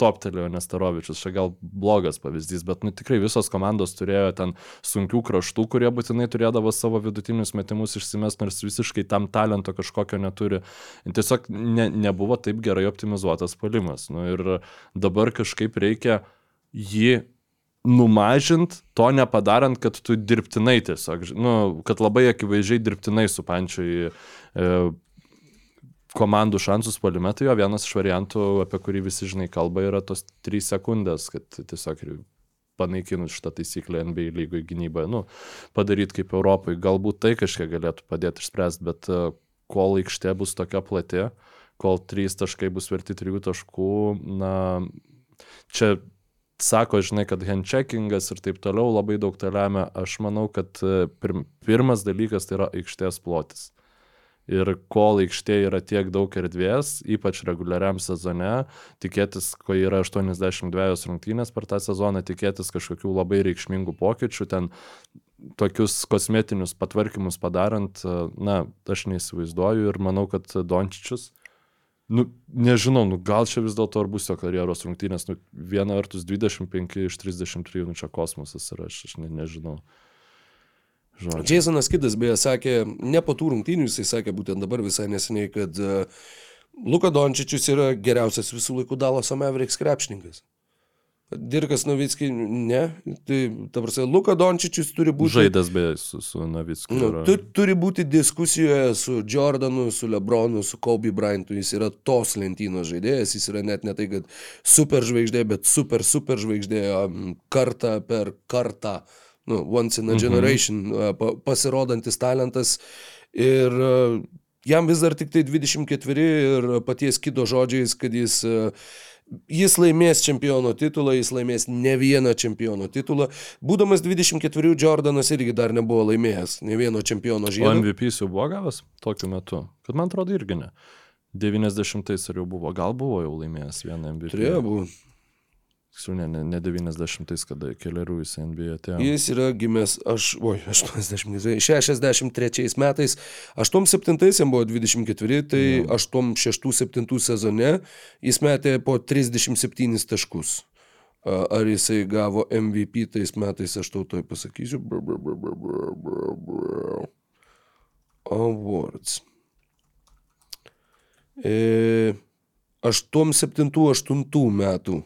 toptelėjo Nesterovičius, čia gal blogas pavyzdys, bet nu, tikrai visos komandos turėjo ten sunkių kraštų, kurie būtinai turėdavo savo vidutinius metimus išsimest, nors visiškai tam talento kažkokio neturi. Tiesiog ne, nebuvo taip gerai optimizuotas palimas. Nu, ir dabar kažkaip reikia jį numažint, to nepadarant, kad tu dirbtinai tiesiog, nu, kad labai akivaizdžiai dirbtinai supančiai e, komandų šansus polime, tai jo vienas iš variantų, apie kurį visi žinai kalba, yra tos 3 sekundės, kad tiesiog panaikinus šitą taisyklę NBA lygoje gynyboje, nu, padaryti kaip Europai. Galbūt tai kažkiek galėtų padėti išspręsti, bet e, kol aikštė bus tokia plati, kol 3 taškai bus verti 3 taškų, na, čia sako, žinai, kad handcheckingas ir taip toliau labai daug tai lemia. Aš manau, kad e, pirm, pirmas dalykas tai yra aikštės plotis. Ir kol aikštė yra tiek daug erdvės, ypač reguliariam sezone, tikėtis, kai yra 82 rungtynės per tą sezoną, tikėtis kažkokių labai reikšmingų pokyčių, ten tokius kosmetinius patvarkymus padarant, na, aš neįsivaizduoju ir manau, kad Dončičius, nu, nežinau, nu, gal čia vis dėlto ar bus jo karjeros rungtynės, nu, viena vertus 25 iš 33, nu čia kosmosas ir aš, aš ne, nežinau. Žodžiu. Jasonas Kidas beje sakė, ne po tų rungtynių, jisai sakė būtent dabar visai neseniai, kad uh, Luka Dončičius yra geriausias visų laikų Dalaso Mavericks krepšininkas. Dirkas Novickai, ne. Tai, ta prasme, Luka Dončičius turi būti... Žaidęs beje su, su Navicku. Nu, tu, turi būti diskusijoje su Jordanu, su Lebronu, su Kobe Bryantu. Jis yra tos lentynos žaidėjas, jis yra net ne tai, kad super žvaigždė, bet super, super žvaigždė um, kartą per kartą. Nu, once in a generation mhm. pa, pasirodantis talentas. Ir jam vis dar tik tai 24 ir paties kido žodžiais, kad jis Jis laimės čempiono titulą, jis laimės ne vieną čempiono titulą. Būdamas 24, Jordanas irgi dar nebuvo laimėjęs ne vieno čempiono O žiedo. MVP jis jau buvo gavęs tokiu metu? Kad man atrodo irgi ne. 90-ais ar jau buvo, gal buvo jau laimėjęs vieną MVP. Turėjo būti. Tiksliau, ne, ne, ne 90-ais, kada keliarių jis NBA atėjo. Jis yra gimęs, aš, oi, 80, 63 metais, 87 jam buvo 24, tai 86-7 sezone jis metė po 37 taškus. Ar jisai gavo MVP tais metais, aš tau toj pasakysiu. Awards. E, 87-8 metų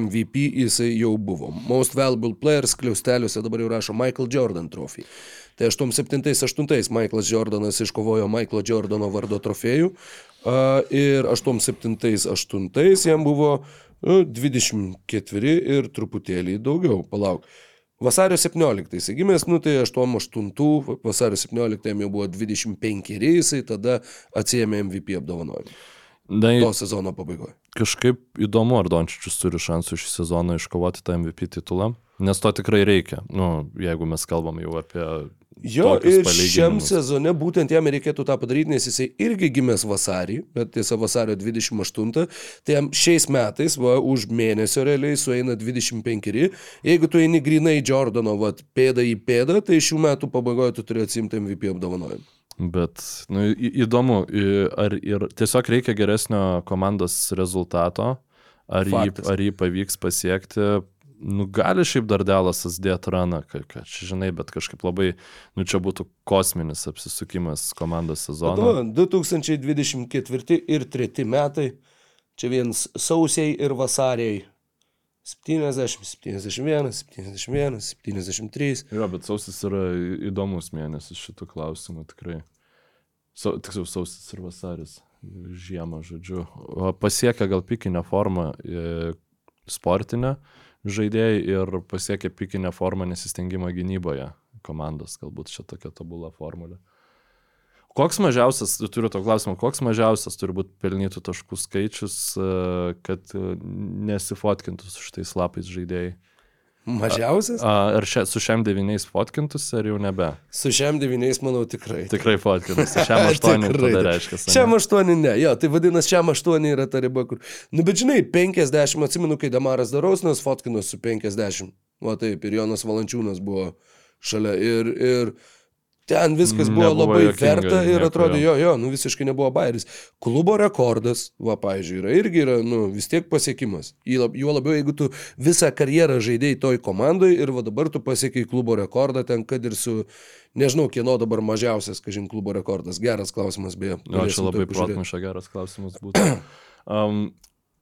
MVP jisai jau buvo. Most Valuable Players kliausteliuose dabar jau rašo Michael Jordan trofį. Tai 87-8 Michaelas Jordanas iškovojo Michaelo Jordano vardo trofėjų ir 87-8 jam buvo nu, 24 ir truputėlį daugiau. Palauk. Vasario 17 gimęs, nu tai 88, vasario 17 jau buvo 25 ir jisai tada atsiemė MVP apdovanojimą. Na, To sezono pabaigoje. Kažkaip įdomu, ar Dončičius turi šansų šį sezoną iškovoti tą MVP titulą, nes to tikrai reikia, nu, jeigu mes kalbam jau apie... Jo, ir šiam sezone būtent jam reikėtų tą padaryti, nes jisai irgi gimęs vasarį, bet tiesa vasario 28, tai jam šiais metais, va, už mėnesio realiai sueina 25. Jeigu tu eini grinai Jordano, va, pėda į pėdą, tai šių metų pabaigoje tu turi atsimti MVP apdovanojimą. Bet nu, į- įdomu, ar ir tiesiog reikia geresnio komandos rezultato, ar jį, Faktas. ar jį pavyks pasiekti. Nu, gali šiaip dar Delasas dėti raną, kad, kad žinai, bet kažkaip labai, nu čia būtų kosminis apsisukimas komandos sezono. Tada 2024 ir 3 metai, čia viens sausiai ir vasariai. 70, 71, 71, 73. Jo, bet sausis yra įdomus mėnesis šitų klausimų tikrai. Sau, tiksliau, sausis ir vasaris. Žiemą, žodžiu. Pasiekia gal pikinę formą e, sportinę žaidėjai ir pasiekia pikinę formą nesistengimą gynyboje komandos. Galbūt čia tokia tobula formulė. Koks mažiausias, turiu to klausimą, koks mažiausias turi būti pelnytų taškų skaičius, e, kad e, nesifotkintų su šitais lapais žaidėjai? Mažiausias? A, Ar šia, su šiam devyniais fotkintus, ar jau nebe? Su šiam devyniais, manau, tikrai. Tikrai fotkintus. Šiam aštuoniui Tikrai. tada reiškia. Šiam aštuoni ne, jo, tai vadinasi, šiam aštuoni yra ta riba, kur. Nu, bet žinai, 50, atsimenu, kai Damaras Darausnas fotkino su 50. O taip, ir Jonas Valančiūnas buvo šalia. Ir, ir ten viskas buvo Nebuvo labai juokinga, verta ir nieko, atrodė, jo. jo, nu visiškai nebuvo bairis. Klubo rekordas, va, pavyzdžiui, yra irgi yra, nu, vis tiek pasiekimas. Juo labiau, jeigu tu visą karjerą žaidėjai toj komandai ir va dabar tu pasiekiai klubo rekordą ten, kad ir su, nežinau, kieno dabar mažiausias, kažin, klubo rekordas. Geras klausimas, beje. Jo, čia labai protmušia geras klausimas būtų. Um,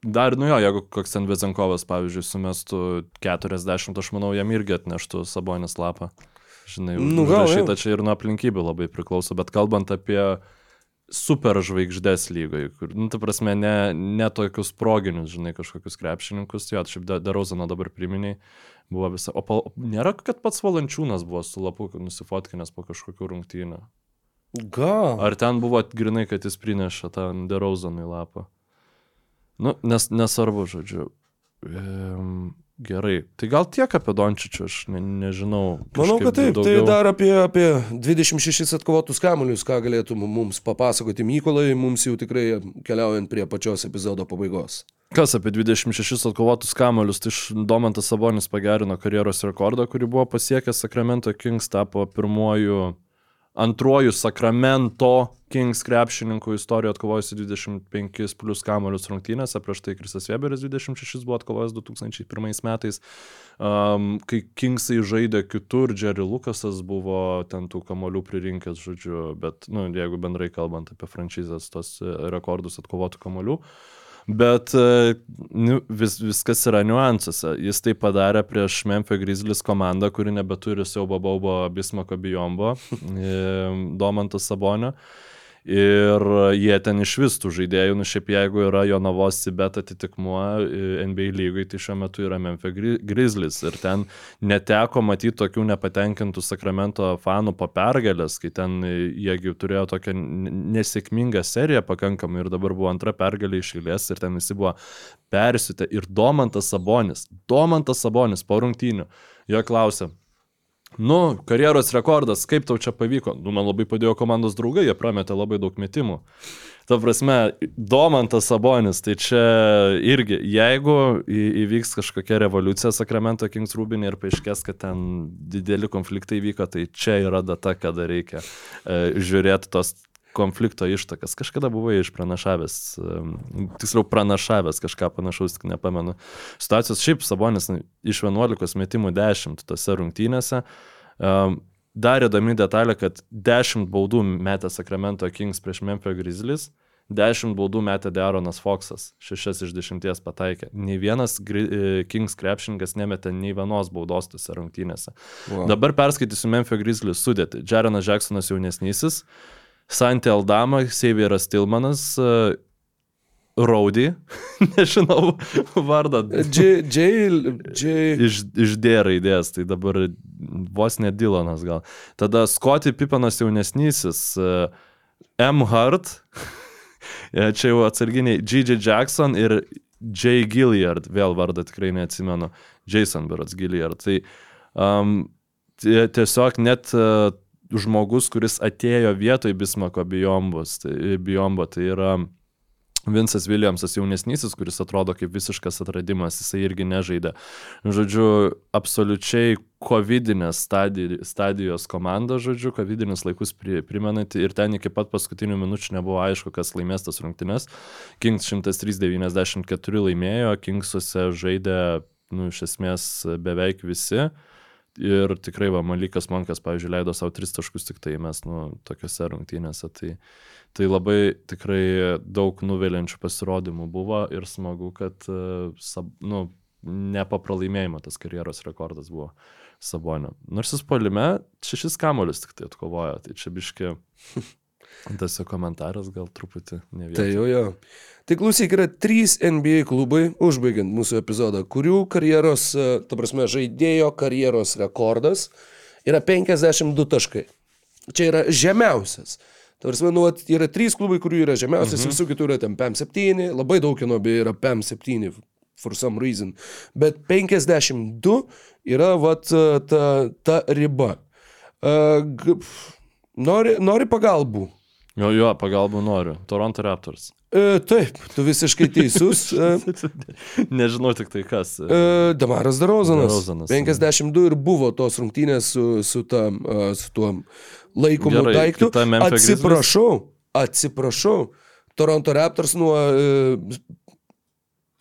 dar, nu jo, jeigu koks ten Vizenkovas, pavyzdžiui, sumestų 40, aš manau, jam irgi atneštų Sabonis lapą. Žinai, Nu, užrašyta čia ir nuo aplinkybių labai priklauso, bet kalbant apie super žvaigždės lygai, kur, nu, ta prasme, ne, ne tokius proginius, žinai, kažkokius krepšininkus, jo, šiaip Derauzaną dabar priminiai, buvo visa, o pa, nėra, kad pats Valančiūnas buvo su lapu nusifotkinęs po kažkokių rungtynių. Gal. Ar ten buvo grinai, kad jis prineša tą Derauzanui lapą? Nu, nes, nesvarbu, žodžiu. Ehm, gerai. Tai gal tiek apie Dončičių, aš ne, nežinau. Manau, kad taip. daugiau- Tai dar apie, apie 26 atkovotus kamuolius, ką galėtų mums papasakoti Mykolai, mums jau tikrai keliaujant prie pačios epizodo pabaigos. Kas apie 26 atkovotus kamolius, tai Domantas Sabonis pagerino karjeros rekordą, kurį buvo pasiekęs Sacramento Kings, tapo pirmuoju, antruoju Sacramento Kings krepšininkų istorijoje atkovojusi 25 plus kamolius rungtynėse, prieš tai Krisas Weberis 26 buvo atkovojęs 2001 metais, um, kai Kingsai žaidė kitur, Jerry Lukasas buvo ten tų kamolių pririnkęs, žodžiu, bet, nu, jeigu bendrai kalbant apie franšizės, tos e, rekordus atkovotų kamolių, Bet e, nu, vis, viskas yra niuansuose. Jis tai padarė prieš Memphis Grizzlies komandą, kuri nebeturi siaubo baubo Bismako Bijombo, e, Domanto Sabonio. Ir jie ten iš vis tų žaidėjų, nu šiaip jeigu yra jo navos Sibet atitikmuo NBA lygui, tai šiuo metu yra Memphis Gri- Grizzlies. Ir ten neteko matyti tokių nepatenkintų Sakramento fanų po pergalės, kai ten jiegi turėjo tokią nesėkmingą seriją pakankamai ir dabar buvo antra pergalė iš eilės ir ten visi buvo persitę. Ir Domantas Sabonis, Domantas Sabonis po rungtynių, jo klausė, Nu, karjeros rekordas, kaip tau čia pavyko? Nu, man labai padėjo komandos draugai, jie prametė labai daug metimų. Ta prasme, Domantas Sabonis, tai čia irgi, jeigu įvyks kažkokia revoliucija Sacramento Kings Rubinė ir paaiškės, kad ten dideli konfliktai vyko, tai čia yra data, kada reikia e, žiūrėti tos konflikto ištakas. Kažkada buvai išpranašavęs, tiksliau pranašavęs kažką panašaus, tik nepamenu. Situacijos šiaip Sabonis iš 11 metimų 10 tose rungtynėse. Dar įdomi detalė, kad 10 baudų metė Sacramento Kings prieš Memphis Grizzlies 10 baudų metė Deronas Foxas, 6 iš 10 pataikė. Nei vienas e, Kings krepšininkas nemetė nei vienos baudos tose rungtynėse. Wow. Dabar perskaitysiu Memphis Grizzlies sudėtį. Jarenas Jacksonas jaunesnysis, Santi Aldama, Savieras Tilmanas, e, Raudy, nežinau vardą. J, J, J, Iš, iš D raidės, tai dabar vos ne Dylanas gal. Tada Scotty Pipanas jaunesnysis, e, M. Hart, e, čia jau atsarginiai G.J. Jackson ir J. Gilliard, vėl vardą tikrai neatsimenu, Jason Berots Gilliard. Tai um, tie- tiesiog net uh, žmogus, kuris atėjo vietoj Bismako bijombos, tai, bijombo, tai yra Vinsas Williamsas jaunesnysis, kuris atrodo kaip visiškas atradimas, jisai irgi nežaidė. Žodžiu, absoliučiai covidinės stadi stadijos komanda, žodžiu, covidinius laikus pri primenanti ir ten iki pat paskutinių minučių nebuvo aišku, kas laimės tas rungtynes. Kings 103-94 laimėjo, Kingsuose žaidė, nu, iš esmės beveik visi. Ir tikrai, va, Malikas Monkas, pavyzdžiui, leido savo tris taškus tik tai mes, nu, tokiuose rungtynėse. Tai, tai labai tikrai daug nuviliančių pasirodymų buvo ir smagu, kad, e, nu, ne po pralaimėjimo tas karjeros rekordas buvo Sabonio. Nors jis polime šešis kamolius tik tai atkovojo, tai čia biški tas komentaras gal truputį ne Tai vienas. jau jo. Tai klausyk, yra trys NBA klubai, užbaigiant mūsų epizodą, kurių karjeros, e, ta prasme, žaidėjo karjeros rekordas yra 52 taškai. Čia yra žemiausias. Ta prasme, nu, vat yra trys klubai, kurių yra žemiausias, mhm. visų kitų yra ten PM7, labai daug kino beje yra PM7 for some reason. Bet 52 yra vat e, ta, ta riba. Uh, nori, nori pagalbų? Jo, jo, pagalbų noriu. Toronto Raptors. E, taip, tu visiškai teisus. E, Nežinau tik tai kas. e, Damaras Darozanas. DeRozanas. 52 ir buvo tos rungtynės su, su, ta, e, su tuo laikomu Gerai, daiktu. Atsiprašau, atsiprašau. Toronto Raptors nuo e,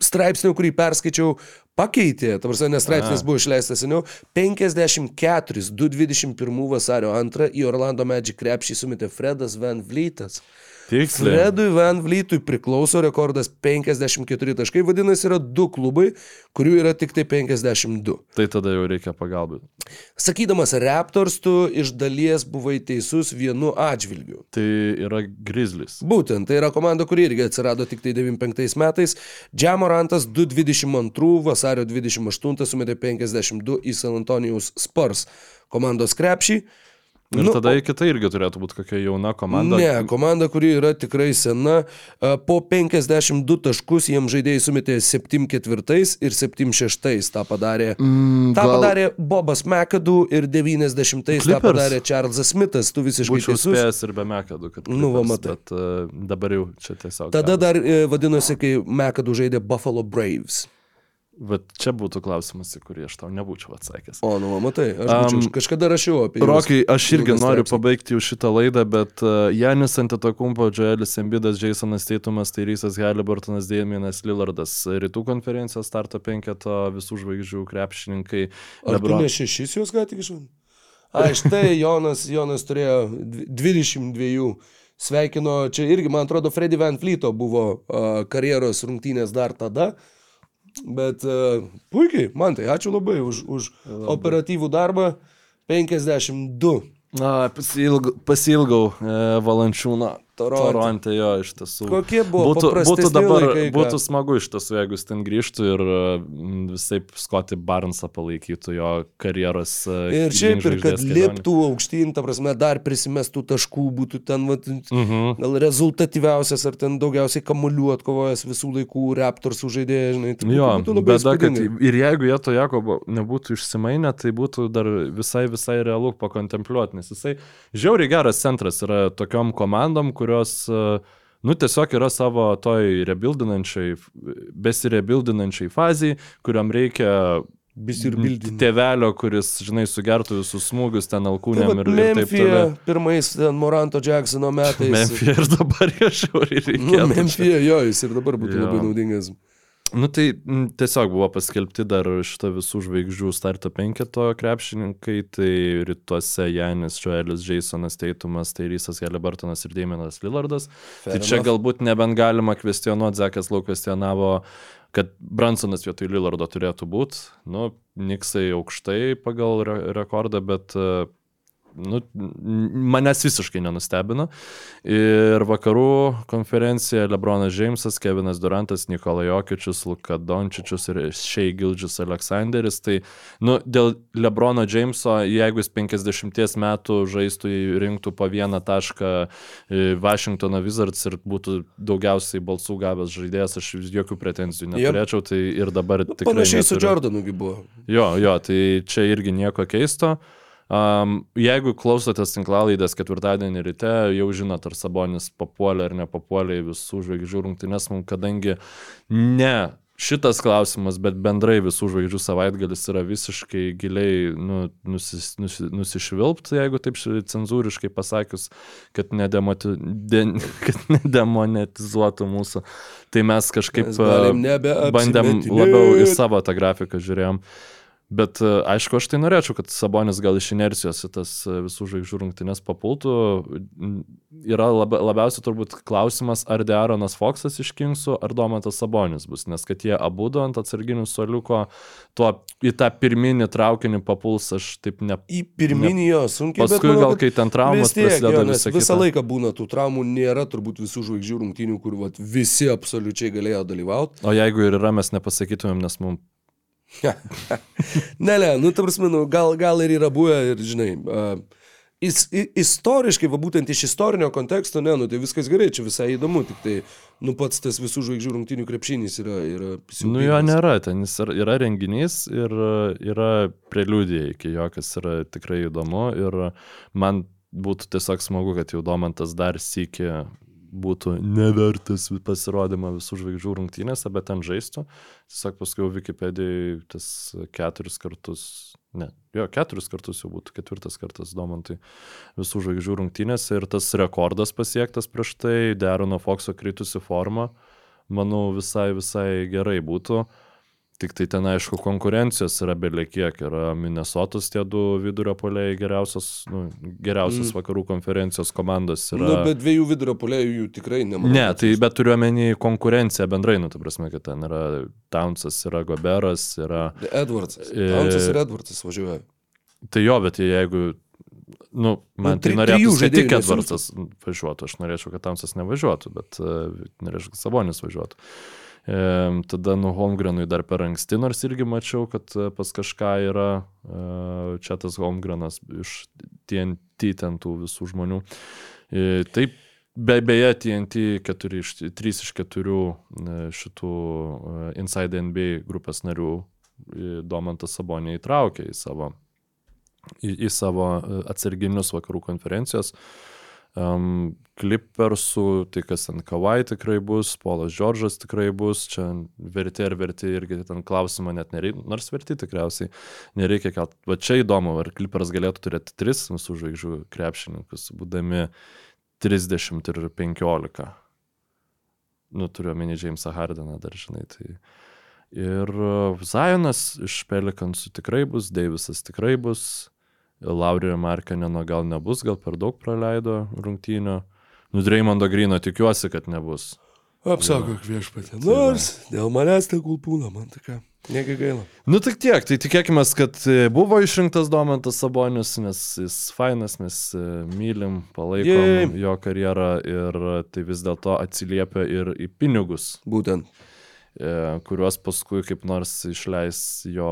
straipsnio, kurį perskaičiau, pakeitė, ta prasme, nes straipsnis buvo išleistas seniau, 54, 221 vasario 2 į Orlando Magic krepšį sumetė Fredas Van Vlytas. Tiksliai. Fredui Van Vlytui priklauso rekordas 54 taškai, vadinasi, yra du klubai, kurių yra tik tai 52. Tai tada jau reikia pagalbų. Sakydamas Raptors, tu iš dalies buvai teisus vienu atžvilgiu. Tai yra Grizzlies. Būtent, tai yra komanda, kuri irgi atsirado tik tai 95 metais. Džamorantas 222 vasario 28 sumetė 52 į San Antonijaus Spurs komandos krepšį. Ir Nu, tada kita irgi turėtų būti kokia jauna komanda. Ne, komanda, kuri yra tikrai sena, po 52 taškus jiems žaidėjai sumetė 7-4 ir 7-6. Ta padarė, mm, ta gal- padarė Bobas McAdoo ir 90-ais tą Clippers? padarė Charlesas Smithas, tu visiškai Būčiau teisus. spėjęs ir be mekadų, kad... Nu, va, Clippers, matai. Bet uh, dabar jau čia tiesiog... Tada gavosi. dar e, vadinosi, kai McAdoo žaidė Buffalo Braves. Bet čia būtų klausimas, į kurį aš tau nebūčiau atsakęs. O, nu, matai, aš Am, kažkada rašiau apie juos. Rokai, aš irgi noriu straipsnį. pabaigti jau šitą laidą, bet uh, Janis Antetokumpo, Joelis Embidas, Jasonas Teitumas, Tairysas Halliburtonas, Dėminas Lillardas, rytų konferencijos starto penketo visų žvaigždžių krepšininkai. Ar tu Lebron- ne šešis juos ką tik išvadinai? A, štai Jonas, Jonas turėjo dvi- 22. Sveikino, čia irgi, man atrodo, Freddy Van Fleeto buvo uh, karjeros rungtynės dar tada. Bet uh, puikiai, man tai ačiū labai už, už operatyvų darbą. 52. Na, pasilgau, pasilgau e, Valančiūno. Toronte. Toronte jo, iš tiesų. Kokie buvo būtų, būtų dabar, laikai, būtų smagu iš tiesų, jeigu jis ten grįžtų ir visai Scotty Barnesą palaikytų jo karjeros. e, Ir šiaip ir kad kelionę. liptų aukštyn, ta prasme, dar prisimestų taškų, būtų ten vat, Mhm. gal rezultatyviausias ar ten daugiausiai kamuolių atkovojęs visų laikų Raptors žaidėjai, žinai. Tai Jo, būtų labai bėda, kad ir jeigu jie to Jakobo nebūtų išsimainę, tai būtų dar visai, visai realu pakontempliuoti, nes jisai žiauriai geras centras yra tokiom komandom, kurios, e, nu, tiesiog yra savo toj rebuildinančiai, besirebuildinančiai fazai, kuriam reikia tėvelio, kuris, žinai, sugertų visus smūgius ten Tai alkūnėm vat ir, ir taip Memphie toliau. pirmais ten Moranto Jacksono metais. Memphie ir dabar jo žiauriai Nu, reikėtų. Memphie, jo, jis ir dabar būtų Jo. labai naudingas. Nu tai m, tiesiog buvo paskelbti dar šitą visų žvaigždžių starto penketo krepšininkai, tai rytuose Janis, Joelis, Jasonas Teitumas, tai Rysas Galibartonas ir Damianas Lillardas. Fair tai čia enough. galbūt nebent galima kvestionuoti, Zekas Lau kvestionavo, kad Bransonas vietoj Lillardo turėtų būti. Nu, Niksai aukštai pagal re rekordą, bet e, nu, manęs visiškai nenustebino. Ir vakarų konferencija Lebronas Džeimsas, Kevinas Durantas, Nikola Jokičius, Luka Dončičius ir Šei Gildžis Aleksanderis. Tai nu, dėl Lebrono Džeimso, jeigu jis 50 metų žaistų, rinktų po vieną tašką Washingtono Wizards ir būtų daugiausiai balsų gavęs žaidėjas, aš jokių pretenzijų neturėčiau. Tai ir dabar tikrai. Panašiai su neturiu. Jordanu buvo. Jo, jo, tai čia irgi nieko keisto. Um, jeigu klausotės tinklalaidės ketvirtadienį ryte, jau žinot, ar Sabonis papuolė ar nepapuolė į visų žvaigždžių rungtynės, mums kadangi ne šitas klausimas, bet bendrai visų žvaigždžių savaitgalis yra visiškai giliai nu, nusis, nusi, nusišvilpt, jeigu taip cenzūriškai pasakius, kad, nedemoti, de, kad nedemonetizuotų mūsų. Tai mes kažkaip Mes bandėm labiau į savo tą grafiką žiūrėjom. Bet e, aišku, aš tai norėčiau, kad Sabonis gal iš inercijos į tas e, visų žvaigždžių rungtynės papultų. Yra laba, labiausiai turbūt klausimas, ar Dearonas Foksas iš Kingsų, ar Domantas Sabonis bus, nes kad jie abu du ant atsarginių soliuko tuo, į tą pirminį traukinį papuls, aš taip ne... Į pirminį jo, sunkiai. bet Paskui manau, gal, kai ten traumas prasideda visą visą kitą. laiką būna tų traumų, nėra turbūt visų žvaigždžių rungtynių, kur vat, visi absoliučiai galėjo dalyvauti. O jeigu ir yra, mes nepasakytumėm, nes mums... ne, ne, nu, ta prasme, nu, gal, gal ir yra buvę ir, žinai, uh, is, istoriškai, va būtent iš istorinio konteksto, ne, nu, tai viskas gerai, čia visai įdomu, tik tai, nu, pats tas visų žvaigždžių rungtynių krepšinys yra... yra Nu jo nėra, ten yra, renginys ir yra preliudija iki jo, kas yra tikrai įdomu ir man būtų tiesiog smagu, kad jau Domantas dar sėki būtų nevertas pasirodymą visų žvaigždžių rungtynėse, bet ten žaistų. Tiesiog paskui Wikipedijai tas keturis kartus, ne, jo, keturis kartus jau būtų, ketvirtas kartas Domantui visų žvaigždžių rungtynėse ir tas rekordas pasiektas prieš tai, Derono Foxo kritusi forma, manau visai, visai gerai būtų. Tik tai ten, aišku, konkurencijos yra beliekiek. Yra Minnesotos tie du vidurio poliai geriausios, nu, geriausios mm. vakarų konferencijos komandos. Yra... Nu, bet dviejų vidurio polėjų jų tikrai nemanau. Ne, tai bet turiu omeny konkurenciją bendrai, nu, ta prasme, kad ten yra Townsas, yra Goberas, yra... Edwardsas. E- Townsas ir Edwardsas važiuoja. Tai jo, bet jeigu... Nu, man Nu, tai tri- norėtų, trijų kad tik. Edvardsas važiuotų. Aš norėčiau, kad Tamsas nevažiuotų, bet uh, norėčiau, kad Sabonis važiuotų. E, tada nu Holmgrenui dar per anksti, nors irgi mačiau, kad e, pas kažką yra e, čia tas Holmgrenas iš TNT ten tų visų žmonių. E, taip, be, beje, TNT 4 iš, 3 iš 4 e, šitų e, Inside NBA grupės narių Domantas Sabonė įtraukė į savo į, į savo atsarginius vakarų konferencijos. Um, Clippersų, tai kas ten Kawai tikrai bus, Polas Džordžas tikrai bus, čia verti ar verti irgi ten klausimą net nereikia, nors verti tikriausiai nereikia kelt. Va čia įdomu, ar Clippers galėtų turėti tris visų žvaigždžių krepšininkus, būdami 30 ir 15. Nu, turiu omeny Jamesą Hardeną dar, žinai, tai... Ir uh, Zionas iš Pelikansų tikrai bus, Deivisas tikrai bus, Laurijo Markaneno gal nebus, gal per daug praleido rungtynio. Nu, Dreimondo Grino tikiuosi, kad nebus. Apsaugok viešpatė. Nors dėl manęs tegul būna, man tokia. Negi gaila. Nu tik tiek, tai tikėkime, kad e, buvo išrinktas Domantas Sabonis, nes jis fainas, mes e, mylim, palaikom Jej. jo karjerą ir e, tai vis dėlto atsiliepia ir į pinigus, Būtent. E, kuriuos paskui kaip nors išleis jo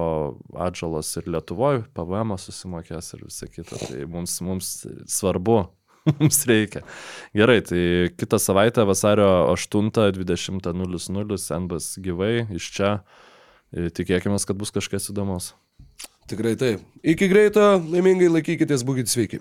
atžalas ir Lietuvoje, PVM susimokės ir visa kita. Tai mums, mums svarbu, mums reikia. Gerai, tai kitą savaitę vasario 8.20.00 NBS gyvai iš čia. E, Tikėkime, kad bus kažkas įdomus. Tikrai taip. Iki greito, laimingai laikykitės, būkite sveiki.